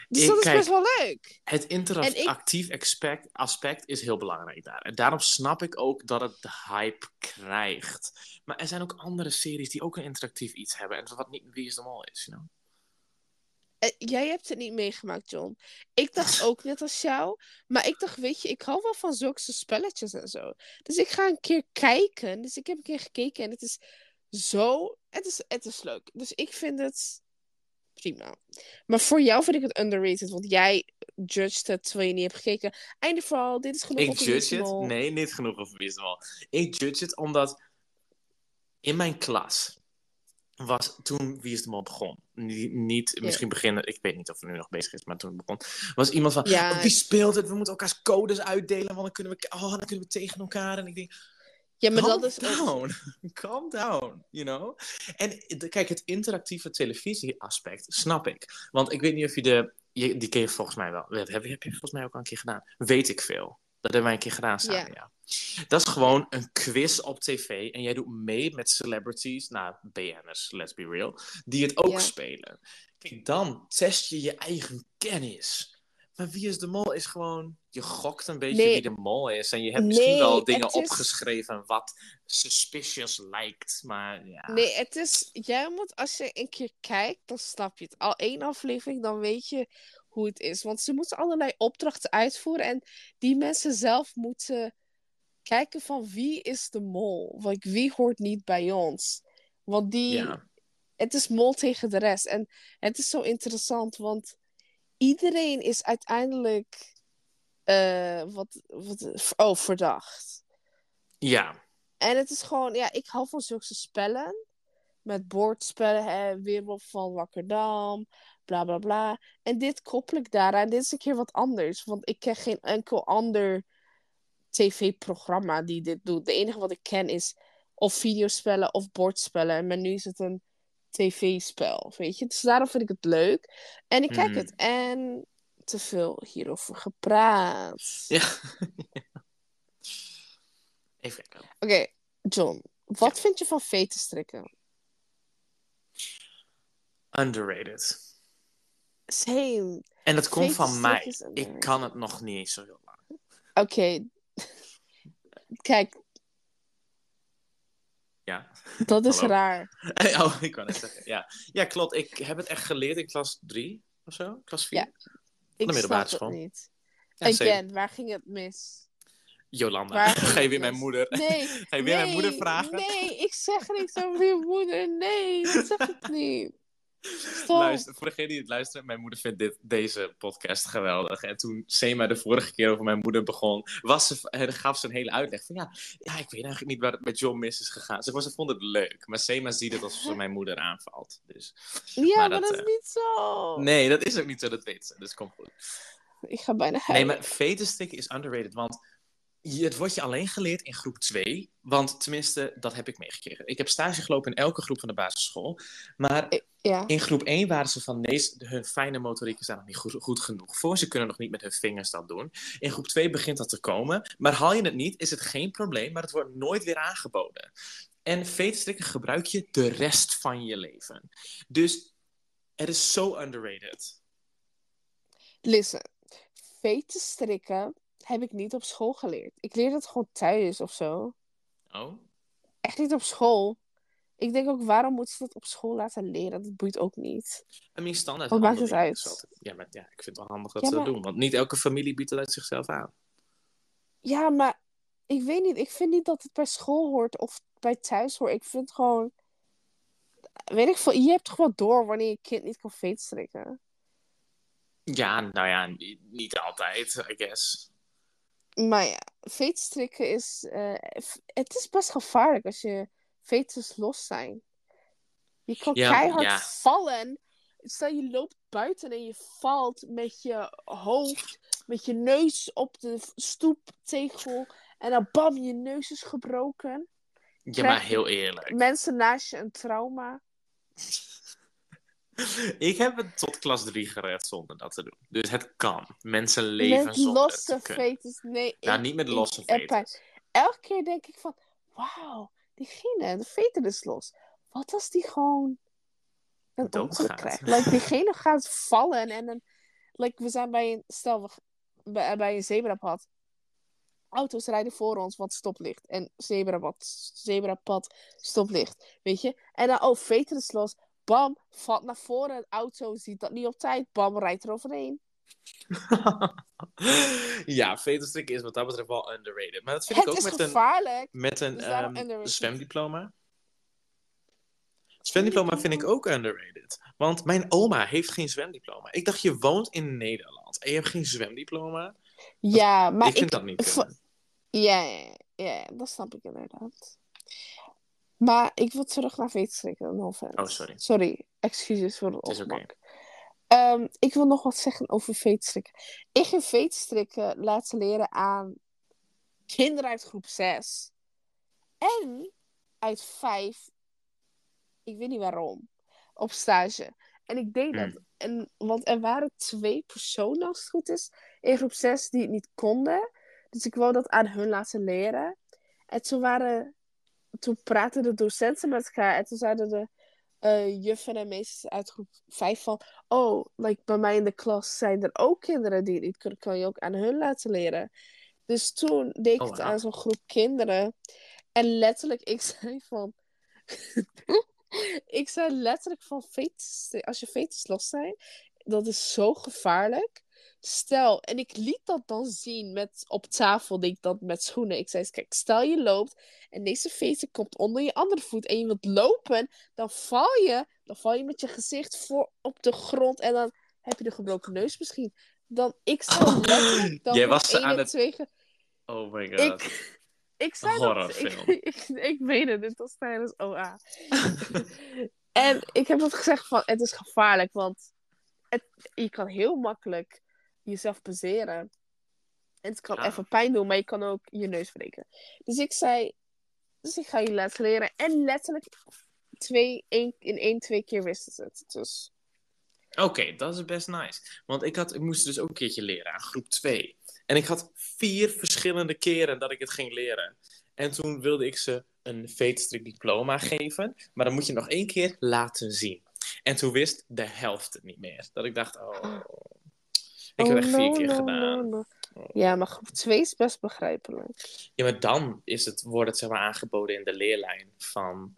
Dus Ik dat is kijk- best wel leuk. Het ik- interactief aspect, aspect is heel belangrijk daar. En daarom snap ik ook dat het de hype krijgt. Maar er zijn ook andere series die ook een interactief iets hebben. En wat niet Wie is de Mol is, you know? Eh, jij hebt het niet meegemaakt, John. Ik dacht ook net als jou. Maar ik dacht, weet je, ik hou wel van zulke spelletjes en zo. Dus ik ga een keer kijken. Dus ik heb een keer gekeken en het is zo... Het is, het is leuk. Dus ik vind het prima. Maar voor jou vind ik het underrated, want jij judged het terwijl je niet hebt gekeken. Einde verhaal, dit is genoeg Ik judge het. Nee, niet genoeg over Reasonable. Ik judge het omdat in mijn klas was toen Wie is de Mol begon. Niet, niet Ja. misschien beginnen, ik weet niet of het nu nog bezig is, maar toen het begon, was iemand van, Ja. "Oh, wie speelt het? We moeten elkaars codes uitdelen, want dan kunnen we, oh, dan kunnen we tegen elkaar. En ik denk, Ja, maar calm dat is down. Calm down, you know? En kijk, het interactieve televisie-aspect snap ik. Want ik weet niet of je de... Je, die je volgens mij wel. Dat heb, je- heb je volgens mij ook al een keer gedaan. Weet ik veel. Dat hebben wij een keer gedaan samen, ja. Dat is gewoon een quiz op tv. En jij doet mee met celebrities, nou, BN'ers, let's be real, die het ook spelen. Kijk, dan test je je eigen kennis. Maar wie is de mol is gewoon... Je gokt een beetje Nee. wie de mol is. En je hebt misschien Nee, wel dingen is- opgeschreven wat suspicious lijkt. Maar ja... Nee, het is... Jij moet, als je een keer kijkt, dan snap je het. Al één aflevering, dan weet je hoe het is. Want ze moeten allerlei opdrachten uitvoeren. En die mensen zelf moeten kijken van wie is de mol? Like, wie hoort niet bij ons? Want die... Ja. het is mol tegen de rest. En het is zo interessant, want iedereen is uiteindelijk eh, wat, wat, oh, verdacht. ja. En het is gewoon, ja, ik hou van zulke spellen. Met bordspellen, hè, Weerwolf van Wakkerdam, bla bla bla. En dit koppel ik daaraan. Dit is een keer wat anders, want ik ken geen enkel ander tv-programma die dit doet. De enige wat ik ken is of videospellen of bordspellen. Maar nu is het een tv-spel, weet je. Dus daarom vind ik het leuk. En ik kijk Mhm. het. En te veel hierover gepraat. Ja. Even kijken. Oké, John. Wat vind je van vetenstrikken? Underrated. Same. En dat komt van mij. Ik kan het nog niet eens zo heel lang. Oké. Kijk, Ja. dat is Hallo? raar. Oh, ik kan het zeggen. Ja. ja, klopt. Ik heb het echt geleerd in klas 3 of zo. Klas 4. Ja. Ik middelbare snap het niet. Ja. Again, waar ging het mis? Jolanda, ga je weer mijn moeder... Nee, Ga je weer nee, mijn moeder vragen? Nee, ik zeg niks over je moeder. Nee, dat zeg ik niet. Stop. Luister, voor degene die het luistert, mijn moeder vindt dit, deze podcast geweldig. En toen Sema de vorige keer over mijn moeder begon, was ze, eh, gaf ze een hele uitleg van ja, ja, ik weet eigenlijk niet waar het met John mis is gegaan. Ze, ze vond het leuk, maar Sema ziet het alsof ze mijn moeder aanvalt. Dus Ja, maar maar, dat, is eh, niet zo. nee, dat is ook niet zo, dat weet ze. Dus kom goed. Ik ga bijna Nee, huilen. maar vetenstikken is underrated, want het wordt je alleen geleerd in groep 2. Want tenminste, dat heb ik meegekregen. Ik heb stage gelopen in elke groep van de basisschool. Maar Ja. in groep 1 waren ze van nee, hun fijne motoriek is daar nog niet goed, goed genoeg voor. Ze kunnen nog niet met hun vingers dat doen. In groep 2 begint dat te komen. Maar haal je het niet, is het geen probleem, maar het wordt nooit weer aangeboden. En vetenstrikken gebruik je de rest van je leven. Dus het is zo underrated. Listen, veten strikken heb ik niet op school geleerd. Ik leerde het gewoon thuis of zo. Oh? Echt niet op school. Ik denk ook, waarom moeten ze dat op school laten leren? Dat boeit ook niet. I mean, standaard. Wat maakt het uit? Ja, maar ja, ik vind het wel handig dat Ja, ze dat doen. Want niet elke familie biedt het uit zichzelf aan. Ja, maar ik weet niet. Ik vind niet dat het bij school hoort of bij thuis hoort. Ik vind gewoon... Weet ik veel, je hebt toch wel door wanneer je kind niet kan strikken. Ja, nou ja, niet, niet altijd, I guess. Maar ja, strikken is... eh, het is best gevaarlijk als je vetens los zijn. Je kan Ja, keihard ja. vallen. Stel je loopt buiten en je valt met je hoofd, met je neus op de stoeptegel. En dan bam, je neus is gebroken. Ja, Krijg maar heel eerlijk. Mensen naast je een trauma. Ik heb het tot klas 3 gered zonder dat te doen. Dus het kan. Mensen leven met zonder losse vetens. Nee, Nou, ik- niet met losse vetens. Elke keer denk ik van, wauw, diegene, de veten is los. Wat als die gewoon een ongeluk krijgt? Like, diegene gaat vallen en dan, like, we zijn bij een, stel, we, bij, bij een zebrapad. Auto's rijden voor ons, want stoplicht. En zebrapad, zebrapad, stoplicht. Weet je? En dan, oh, veten is los. Bam, valt naar voren. Een auto ziet dat niet op tijd. Bam, rijdt er overheen. ja, vetenstrikken is wat dat betreft wel underrated. Maar dat vind Het ik ook met een, gevaarlijk. met een Dus daarom ehm, zwemdiploma. Zwemdiploma vind ik ook underrated. Want mijn oma heeft geen zwemdiploma. Ik dacht, je woont in Nederland en je hebt geen zwemdiploma. Ja, maar ik vind ik... dat niet ja, ja, ja, dat snap ik inderdaad. Maar ik wil terug naar veetstrikken. No offense. Oh, sorry. Sorry, excuses voor het ongemak. Ik wil nog wat zeggen over veetstrikken. Ik heb veetstrikken laten leren aan kinderen uit groep 6. En uit 5. Ik weet niet waarom. Op stage. En ik deed dat. Hmm. En, want er waren twee personen, als het goed is, in groep 6 die het niet konden. Dus ik wou dat aan hun laten leren. En toen waren... Toen praten de docenten met elkaar. En toen zeiden de eh, juffen en meesters uit groep 5 van... Oh, like bij mij in de klas zijn er ook kinderen die het niet kunnen. Kan je ook aan hun laten leren. Dus toen deed ik Oh, het aan zo'n groep kinderen. En letterlijk, ik zei van... ik zei letterlijk van... Fetus, als je fetus los zijn, dat is zo gevaarlijk. Stel, en ik liet dat dan zien met, op tafel, deed ik dat met schoenen. Ik zei, kijk, stel je loopt en deze fetus komt onder je andere voet en je wilt lopen, dan val je, dan val je met je gezicht voor op de grond en dan heb je de gebroken neus misschien. Dan, ik zou Oh, letterlijk dan jij was aan het- twee ge- Oh my god. Ik, ik zei dat... Horrorfilm. Ik, ik, ik weet het, dit was tijdens OA. en ik heb dat gezegd van, het is gevaarlijk, want het, je kan heel makkelijk jezelf peseren. En het kan Ja. even pijn doen, maar je kan ook je neus breken. Dus ik zei, dus ik ga je laten leren. En letterlijk twee, één, in één, twee keer wisten ze het. Dus Oké, dat is best nice. Want ik, had, ik moest dus ook een keertje leren aan groep 2. En ik had vier verschillende keren dat ik het ging leren. En toen wilde ik ze een veetstrik diploma geven. Maar dan moet je nog één keer laten zien. En toen wist de helft het niet meer. Dat ik dacht, oh... Ik heb Oh, het echt vier keer gedaan. Ja, maar groep 2 is best begrijpelijk. Ja, maar dan is het, wordt het zeg maar aangeboden in de leerlijn van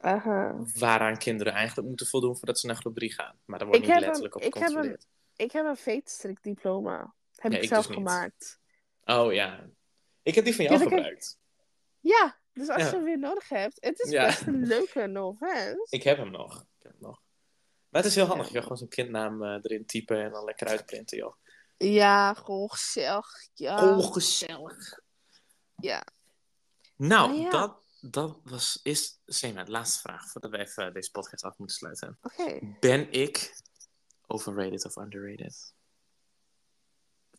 Aha. waaraan kinderen eigenlijk moeten voldoen voordat ze naar groep 3 gaan. Maar daar wordt Ik niet heb een- letterlijk op ik heb een- gecontroleerd. Ik heb een veetstrik diploma. Heb ik zelf dus gemaakt. Oh ja. Ik heb die van jou Ja, gebruikt. Ja, dus als Ja. je hem weer nodig hebt. Het is Ja. best een leuke no offense. Ik heb hem nog. Ik heb hem nog. Maar het is heel handig. Ja. Je kan gewoon zo'n kindnaam eh, erin typen en dan lekker uitprinten, joh. Ja, gewoon gezellig. Ja. Oh, gezellig. Ja. Nou, Ah, ja. dat, dat was, is Sema, de laatste vraag voordat we even deze podcast af moeten sluiten. Oké. Ben ik overrated of underrated?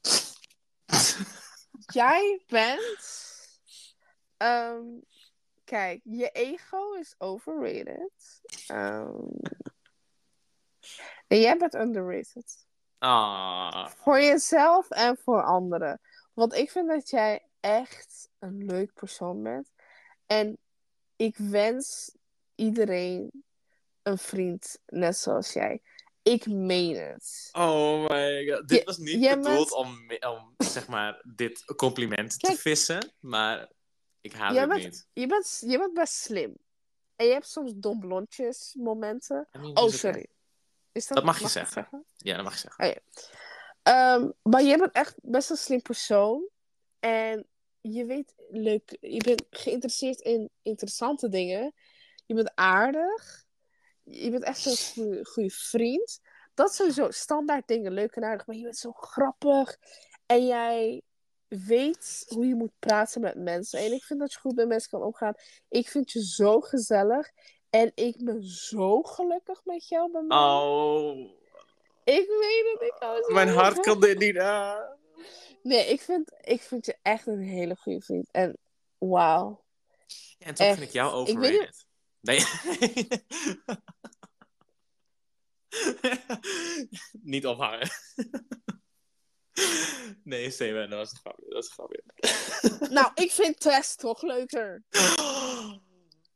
Jij bent. ehm, kijk, je ego is overrated. Ehm, en jij bent underrated. Ah, Voor jezelf en voor anderen. Want ik vind dat jij echt een leuk persoon bent. En ik wens iedereen een vriend net zoals jij. Ik meen het. oh my god. Dit Je- was niet bedoeld bent- om, om, zeg maar, dit compliment te vissen, maar ik Jij het bent- niet. Je bent, je bent best slim. En je hebt soms dom blondjes momenten. I mean, Oh, dus sorry. Is dat, Dat mag je zeggen. Ja, dat mag je zeggen. Ehm, maar je bent echt best een slim persoon. En je weet leuk. Je bent geïnteresseerd in interessante dingen. Je bent aardig. Je bent echt een goede, vriend. Dat zijn sowieso standaard dingen leuk en aardig. Maar je bent zo grappig. En jij weet hoe je moet praten met mensen. En ik vind dat je goed met mensen kan omgaan. Ik vind je zo gezellig. En ik ben zo gelukkig met jou bij mij. Oh, Ik weet het, ik hou zo mijn hart kan dit niet aan. Nee, ik vind, ik vind je echt een hele goede vriend. En wauw. Ja, en toch Echt. vind ik jou Ik weet overrated. Nee. niet ophangen. nee, Steven, dat was een grapje. Dat is een grapje. Nou, ik vind Tess toch leuker.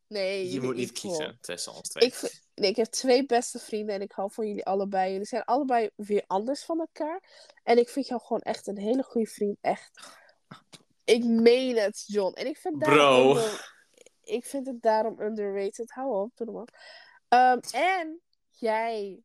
Nee, Je moet niet equal. kiezen tussen ons twee. Ik, nee, ik heb twee beste vrienden en ik hou van jullie allebei. Jullie zijn allebei weer anders van elkaar. En ik vind jou gewoon echt een hele goede vriend. Echt. Ik meen het, John. En ik vind daarom Bro. onder- ik vind het daarom underrated. Hou op, doe normaal. Ehm, en jij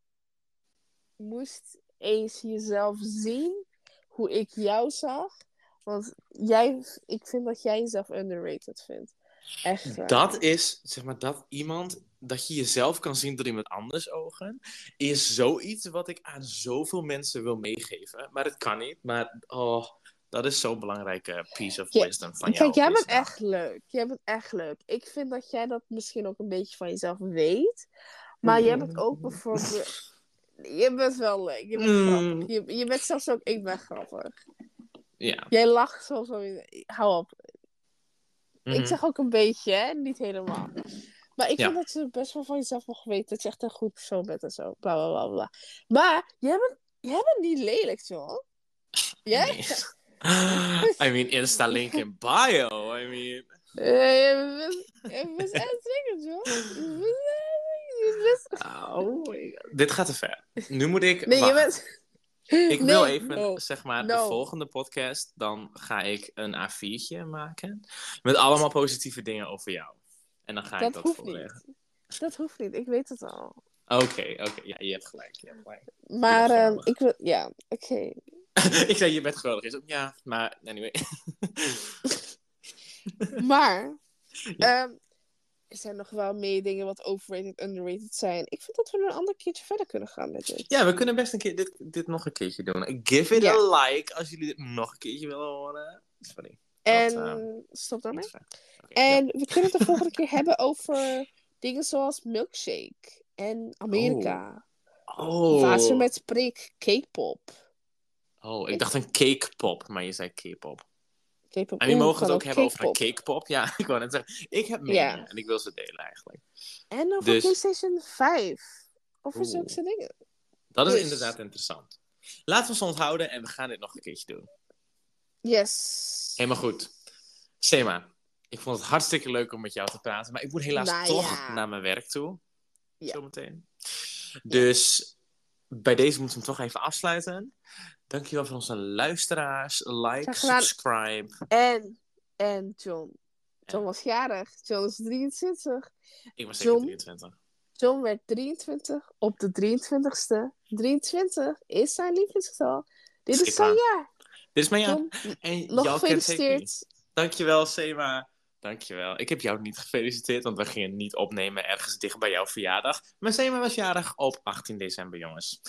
moest eens jezelf zien hoe ik jou zag. Want jij, ik vind dat jij jezelf underrated vindt. Echt waar. Dat is, zeg maar, dat iemand, dat je jezelf kan zien door iemand anders ogen, is zoiets wat ik aan zoveel mensen wil meegeven. Maar het kan niet. Maar, oh, dat is zo'n belangrijke piece of Ja, wisdom van jou. Kijk, jij bent echt leuk. Jij bent echt leuk. Ik vind dat jij dat misschien ook een beetje van jezelf weet. Maar jij bent ook bijvoorbeeld... Je bent wel leuk. Je bent Mm. grappig. Je, je bent zelfs ook... Ik ben grappig. Ja. Jij lacht zo. Hou op. Mhm. Ik zeg ook een beetje, hè? Niet helemaal. Maar ik Ja. vind dat je best wel van jezelf mag weten dat je echt een goed persoon bent en zo. Bla bla bla bla. Maar jij bent, jij bent niet lelijk, John. Jij? Nee. I mean, Insta link in bio. I mean. Eh, Je bent, echt zeker, bent- Oh my God. Dit gaat te ver. Nu moet ik. Nee, je wacht. bent... Ik wil even, no. zeg maar, de volgende podcast. Dan ga ik een A4'tje maken. Met allemaal positieve dingen over jou. En dan ga ik Dat dat hoeft voorleggen. niet. Dat hoeft niet, ik weet het al. Oké, oké. Ja, je hebt gelijk. Je hebt gelijk. Maar ehm, ik wil... Ja, oké. ik zei, je bent geweldig. Is ook, ja, maar anyway. Maar... Ja. ehm, er zijn nog wel meer dingen wat overrated en underrated zijn. Ik vind dat we een ander keertje verder kunnen gaan met dit. ja, we kunnen best een keer dit, dit nog een keertje doen. Give it Ja. a like als jullie dit nog een keertje willen horen. Sorry. En eh, stop daarmee. Iets ver. Oké, ja. En we kunnen het de volgende keer hebben over dingen zoals milkshake en Amerika. Oh. Water met prik, K-pop. Oh, ik dacht een cakepop, maar je zei K-pop. K-pop. En we Oeh, mogen het ook hebben over een K-pop. cakepop. Ja, ik wou net zeggen. Ik heb Ja. en ik wil ze delen eigenlijk. En over Dus- PlayStation 5. Over zulke dingen. Dat is Dus- inderdaad interessant. Laten we ons onthouden en we gaan dit nog een keertje doen. Yes. Helemaal goed. Sema, ik vond het hartstikke leuk om met jou te praten. Maar ik moet helaas Nou toch ja. naar mijn werk toe. Ja. Zometeen. Dus bij deze moeten we hem toch even afsluiten. Dankjewel voor onze luisteraars. Like, subscribe. En, en John. John was jarig. John is 23. Ik was zeker John. 23. John werd 23 op de 23ste. 23 is zijn liefdesgetal. Dit is zijn aan. jaar. Dit is mijn jaar. John, En nog gefeliciteerd. Dankjewel, Sema. Dankjewel. Ik heb jou niet gefeliciteerd, want we gingen niet opnemen ergens dicht bij jouw verjaardag. Maar Sema was jarig op 18 december, jongens.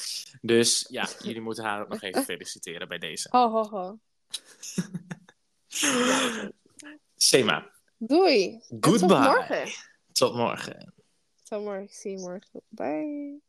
Dus ja, jullie moeten haar ook nog even feliciteren bij deze. Ho, ho, ho. Sema, Doei. Goodbye. Tot morgen. tot morgen. Tot morgen. Zie je morgen. Bye.